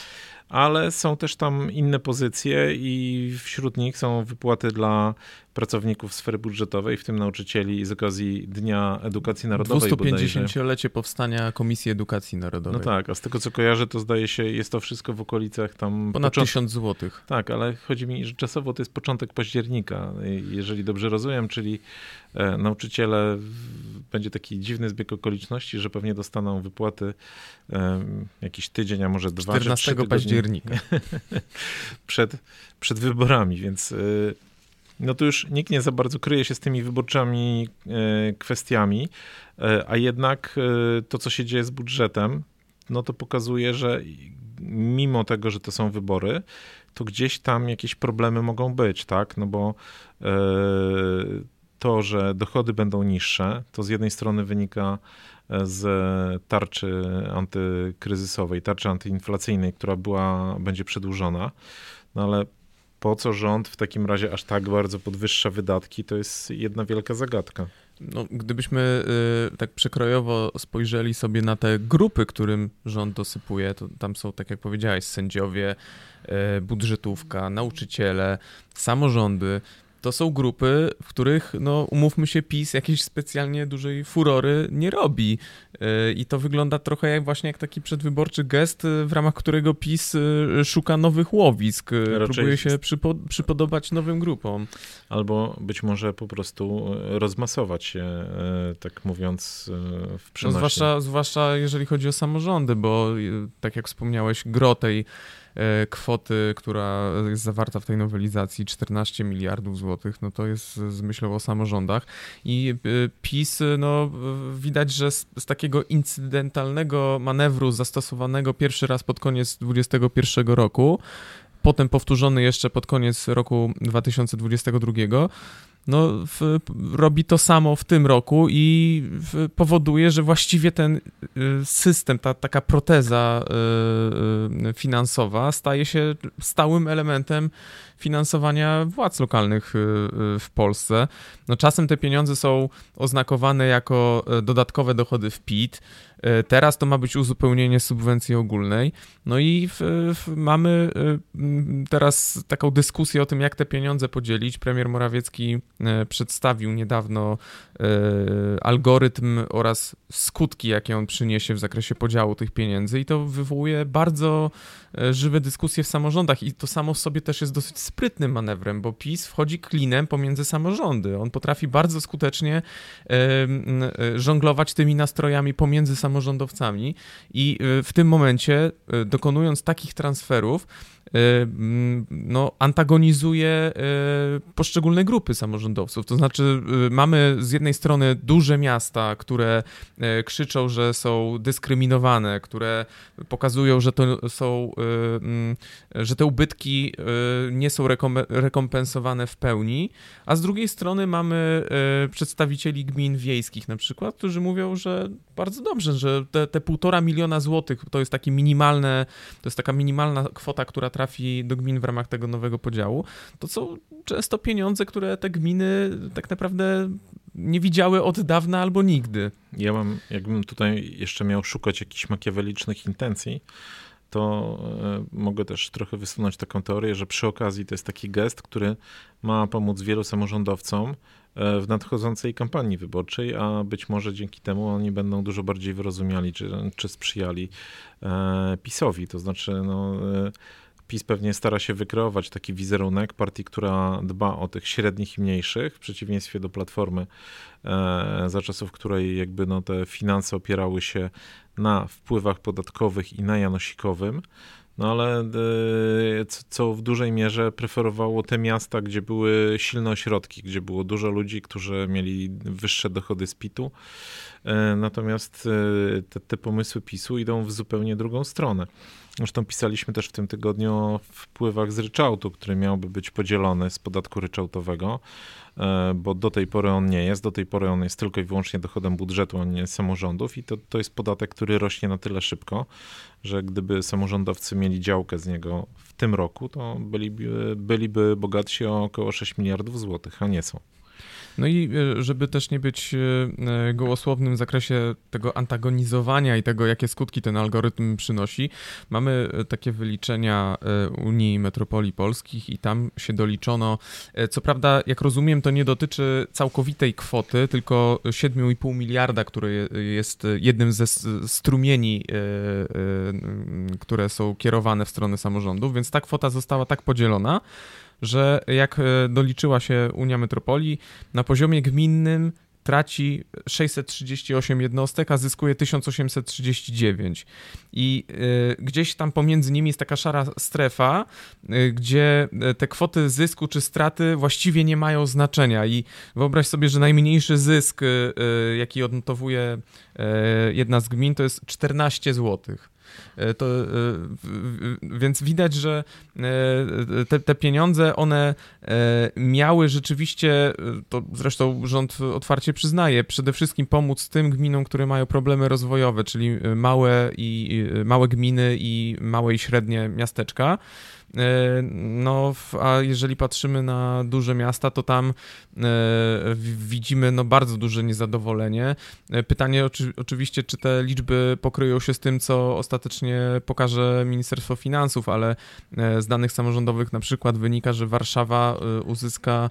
ale są też tam inne pozycje i wśród nich są wypłaty dla pracowników sfery budżetowej, w tym nauczycieli z okazji Dnia Edukacji Narodowej. 250-lecie powstania Komisji Edukacji Narodowej. No tak, a z tego co kojarzę, to zdaje się, jest to wszystko w okolicach tam... Ponad począt... 1000 złotych. Tak, ale chodzi mi że czasowo to jest początek października, jeżeli dobrze rozumiem, czyli e, nauczyciele, będzie taki dziwny zbieg okoliczności, że pewnie dostaną wypłaty e, jakiś tydzień, a może dwa 14 października. przed, przed wyborami, więc e, no to już nikt nie za bardzo kryje się z tymi wyborczymi kwestiami, a jednak to, co się dzieje z budżetem, no to pokazuje, że mimo tego, że to są wybory, to gdzieś tam jakieś problemy mogą być, tak? No bo e, to, że dochody będą niższe, to z jednej strony wynika e, z tarczy antykryzysowej, tarczy antyinflacyjnej, która była, będzie przedłużona, no ale po co rząd w takim razie aż tak bardzo podwyższa wydatki, to jest jedna wielka zagadka. No, gdybyśmy y, tak przekrojowo spojrzeli sobie na te grupy, którym rząd dosypuje, to tam są, tak jak powiedziałeś, sędziowie, y, budżetówka, nauczyciele, samorządy to są grupy, w których, no umówmy się, PiS jakiejś specjalnie dużej furory nie robi. Y, I to wygląda trochę jak właśnie jak taki przedwyborczy gest, y, w ramach którego PiS y, szuka nowych łowisk, Raczej próbuje się przypo przypodobać nowym grupom. Albo być może po prostu rozmasować się, tak mówiąc, w przenośni. No zwłaszcza, zwłaszcza jeżeli chodzi o samorządy, bo tak jak wspomniałeś, gro tej E, kwoty, która jest zawarta w tej nowelizacji, 14 miliardów złotych, no to jest z myślą o samorządach. I e, PiS, no widać, że z, z takiego incydentalnego manewru zastosowanego pierwszy raz pod koniec 2021 roku, potem powtórzony jeszcze pod koniec roku 2022, no, w, robi to samo w tym roku i w, powoduje, że właściwie ten y, system, ta taka proteza y, y, finansowa staje się stałym elementem finansowania władz lokalnych w Polsce. No, czasem te pieniądze są oznakowane jako dodatkowe dochody w PIT, E, teraz to ma być uzupełnienie subwencji ogólnej. No i w, w, mamy e, teraz taką dyskusję o tym, jak te pieniądze podzielić. Premier Morawiecki e, przedstawił niedawno algorytm oraz skutki, jakie on przyniesie w zakresie podziału tych pieniędzy, i to wywołuje bardzo żywe dyskusje w samorządach. I to samo w sobie też jest dosyć sprytnym manewrem, bo PiS wchodzi klinem pomiędzy samorządy. On potrafi bardzo skutecznie żonglować tymi nastrojami pomiędzy samorządowcami i w tym momencie, dokonując takich transferów, no, antagonizuje y, poszczególne grupy samorządowców. To znaczy, y, mamy z jednej strony duże miasta, które krzyczą, że są dyskryminowane, które pokazują, że to są, mm, że te ubytki nie są rekompensowane w pełni, a z drugiej strony mamy przedstawicieli gmin wiejskich na przykład, którzy mówią, że bardzo dobrze, że te półtora miliona złotych to jest takie minimalne, to jest taka minimalna kwota, która trafi do gmin w ramach tego nowego podziału, to są często pieniądze, które te gminy tak naprawdę nie widziały od dawna albo nigdy. Ja mam, jakbym tutaj jeszcze miał szukać jakichś makiawelicznych intencji, to mogę też trochę wysunąć taką teorię, że przy okazji to jest taki gest, który ma pomóc wielu samorządowcom w nadchodzącej kampanii wyborczej, a być może dzięki temu oni będą dużo bardziej wyrozumiali, czy, czy sprzyjali PiSowi. To znaczy, no PiS pewnie stara się wykreować taki wizerunek partii, która dba o tych średnich i mniejszych, w przeciwieństwie do Platformy, e, za czasów której jakby no te finanse opierały się na wpływach podatkowych i na janosikowym. No ale e, co w dużej mierze preferowało te miasta, gdzie były silne ośrodki, gdzie było dużo ludzi, którzy mieli wyższe dochody z PIT-u. E, natomiast te, te pomysły PiSu idą w zupełnie drugą stronę. Zresztą pisaliśmy też w tym tygodniu o wpływach z ryczałtu, który miałby być podzielony z podatku ryczałtowego, e, bo do tej pory on nie jest. Do tej pory on jest tylko i wyłącznie dochodem budżetu, a nie samorządów i to, to jest podatek, który rośnie na tyle szybko, że gdyby samorządowcy mieli działkę z niego w tym roku, to byliby, byliby bogatsi o około 6 miliardów złotych, a nie są. No i e, żeby też nie być e, e, gołosłownym w zakresie tego antagonizowania i tego, jakie skutki ten algorytm przynosi, mamy takie wyliczenia Unii Metropolii Polskich i tam się doliczono, co prawda, jak rozumiem, to nie dotyczy całkowitej kwoty, tylko 7,5 miliarda, który jest jednym ze strumieni, które są kierowane w stronę samorządów, więc ta kwota została tak podzielona, że jak e, doliczyła się Unia Metropolii, na poziomie gminnym traci 638 jednostek, a zyskuje 1839. I y, gdzieś tam pomiędzy nimi jest taka szara strefa, y, gdzie te kwoty zysku czy straty właściwie nie mają znaczenia. I wyobraź sobie, że najmniejszy zysk, jaki odnotowuje jedna z gmin, to jest 14 złotych. E, to, e, więc widać, że e, te, te pieniądze, one miały rzeczywiście, to zresztą rząd otwarcie przyznaje, przede wszystkim pomóc tym gminom, które mają problemy rozwojowe, czyli małe i małe gminy i małe i średnie miasteczka. E, no, a jeżeli patrzymy na duże miasta, to tam e, widzimy no, bardzo duże niezadowolenie. E, pytanie oczy, oczywiście, czy te liczby pokryją się z tym, co ostatecznie pokaże Ministerstwo Finansów, ale z danych samorządowych na przykład wynika, że Warszawa uzyska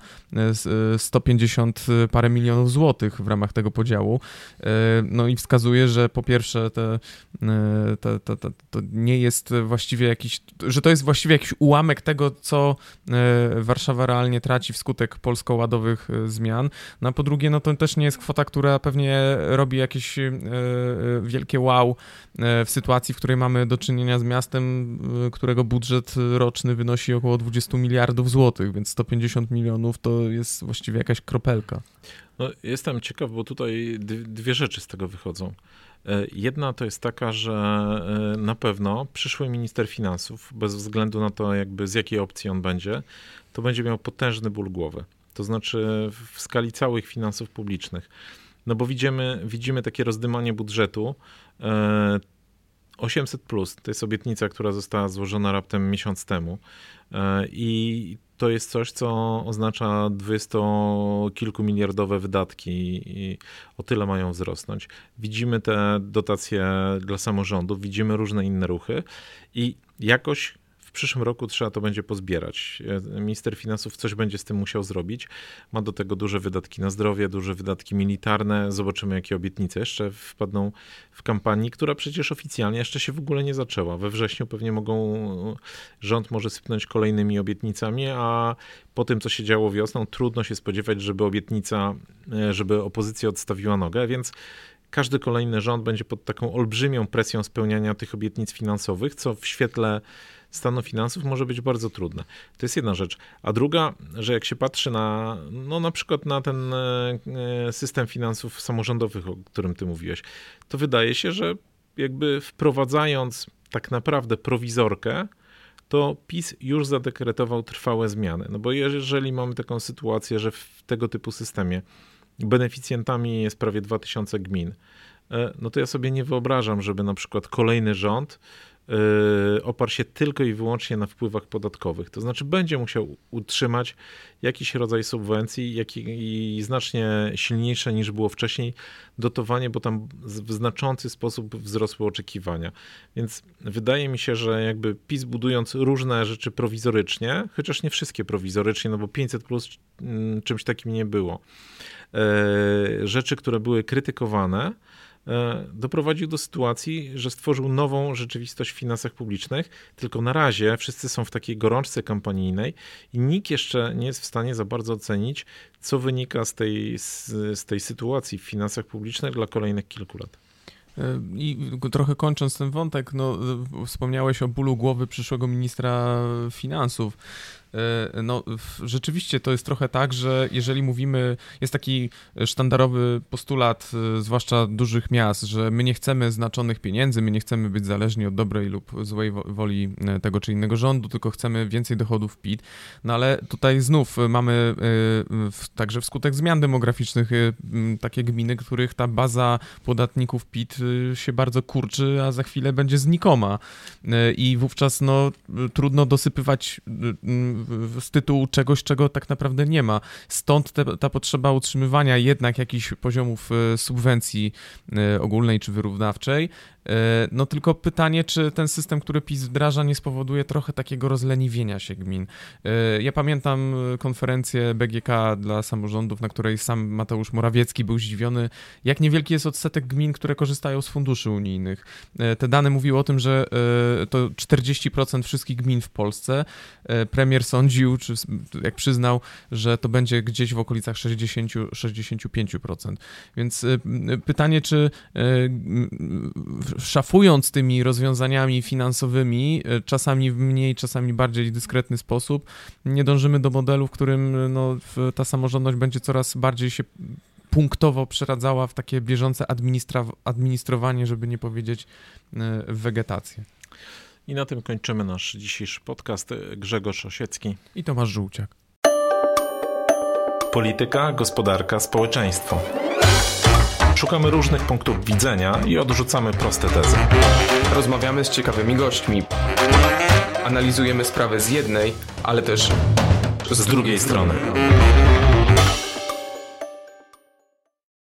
150 parę milionów złotych w ramach tego podziału. No i wskazuje, że po pierwsze te, te, te, te to nie jest właściwie jakiś, że to jest właściwie jakiś ułamek tego, co e, Warszawa realnie traci wskutek polsko-ładowych e, zmian. No a po drugie, no to też nie jest kwota, która pewnie robi jakieś e, wielkie wow w sytuacji, w której mamy do czynienia z miastem, którego budżet roczny wynosi około 20 miliardów złotych, więc 150 milionów to jest właściwie jakaś kropelka. No, jestem ciekaw, bo tutaj dwie rzeczy z tego wychodzą. E, jedna to jest taka, że e, na pewno przyszły minister finansów, bez względu na to, jakby z jakiej opcji on będzie, to będzie miał potężny ból głowy. To znaczy w skali całych finansów publicznych. No bo widzimy, widzimy takie rozdymanie budżetu. 800 e, plus to jest obietnica, która została złożona raptem miesiąc temu. I to jest coś, co oznacza dwudziestokilkumiliardowe wydatki i o tyle mają wzrosnąć. Widzimy te dotacje dla samorządów, widzimy różne inne ruchy i jakoś przyszłym roku trzeba to będzie pozbierać. Minister finansów coś będzie z tym musiał zrobić. Ma do tego duże wydatki na zdrowie, duże wydatki militarne. Zobaczymy, jakie obietnice jeszcze wpadną w kampanii, która przecież oficjalnie jeszcze się w ogóle nie zaczęła. We wrześniu pewnie mogą, rząd może sypnąć kolejnymi obietnicami, a po tym, co się działo wiosną, trudno się spodziewać, żeby obietnica, żeby opozycja odstawiła nogę, więc każdy kolejny rząd będzie pod taką olbrzymią presją spełniania tych obietnic finansowych, co w świetle stanu finansów może być bardzo trudne. To jest jedna rzecz. A druga, że jak się patrzy na, no na przykład na ten e, system finansów samorządowych, o którym ty mówiłeś, to wydaje się, że jakby wprowadzając tak naprawdę prowizorkę, to PiS już zadekretował trwałe zmiany. No bo jeżeli mamy taką sytuację, że w tego typu systemie beneficjentami jest prawie 2000 gmin, e, no to ja sobie nie wyobrażam, żeby na przykład kolejny rząd yy, oparł się tylko i wyłącznie na wpływach podatkowych. To znaczy będzie musiał utrzymać jakiś rodzaj subwencji jak i, i znacznie silniejsze niż było wcześniej dotowanie, bo tam w znaczący sposób wzrosły oczekiwania. Więc wydaje mi się, że jakby PiS budując różne rzeczy prowizorycznie, chociaż nie wszystkie prowizorycznie, no bo 500 plus mm, czymś takim nie było. E, rzeczy, które były krytykowane, e, doprowadził do sytuacji, że stworzył nową rzeczywistość w finansach publicznych, tylko na razie wszyscy są w takiej gorączce kampanijnej i nikt jeszcze nie jest w stanie za bardzo ocenić, co wynika z tej, z, z tej sytuacji w finansach publicznych dla kolejnych kilku lat. E, I trochę kończąc ten wątek, no, wspomniałeś o bólu głowy przyszłego ministra finansów. E, no, rzeczywiście to jest trochę tak, że jeżeli mówimy, jest taki sztandarowy postulat, e, zwłaszcza dużych miast, że my nie chcemy znaczonych pieniędzy, my nie chcemy być zależni od dobrej lub złej woli e, tego czy innego rządu, tylko chcemy więcej dochodów PIT. No ale tutaj znów mamy także wskutek zmian demograficznych takie gminy, których ta baza podatników PIT się bardzo kurczy, a za chwilę będzie znikoma. I wówczas no, trudno dosypywać z tytułu czegoś, czego tak naprawdę nie ma. Stąd te, ta potrzeba utrzymywania jednak jakichś poziomów e, subwencji e, ogólnej czy wyrównawczej, no tylko pytanie, czy ten system, który PiS wdraża, nie spowoduje trochę takiego rozleniwienia się gmin. E, ja pamiętam konferencję BGK dla samorządów, na której sam Mateusz Morawiecki był zdziwiony, jak niewielki jest odsetek gmin, które korzystają z funduszy unijnych. E, te dane mówiły o tym, że to 40% wszystkich gmin w Polsce. Premier sądził, czy jak przyznał, że to będzie gdzieś w okolicach 60-65%. Więc pytanie, czy szafując tymi rozwiązaniami finansowymi, e, czasami w mniej, czasami bardziej dyskretny sposób, nie dążymy do modelu, w którym no, ta samorządność będzie coraz bardziej się punktowo przeradzała w takie bieżące administrowanie, żeby nie powiedzieć e, wegetację. I na tym kończymy nasz dzisiejszy podcast. Grzegorz Osiecki i Tomasz Żółciak. Polityka, gospodarka, społeczeństwo. Szukamy różnych punktów widzenia i odrzucamy proste tezy. Rozmawiamy z ciekawymi gośćmi. Analizujemy sprawy z jednej, ale też z drugiej strony.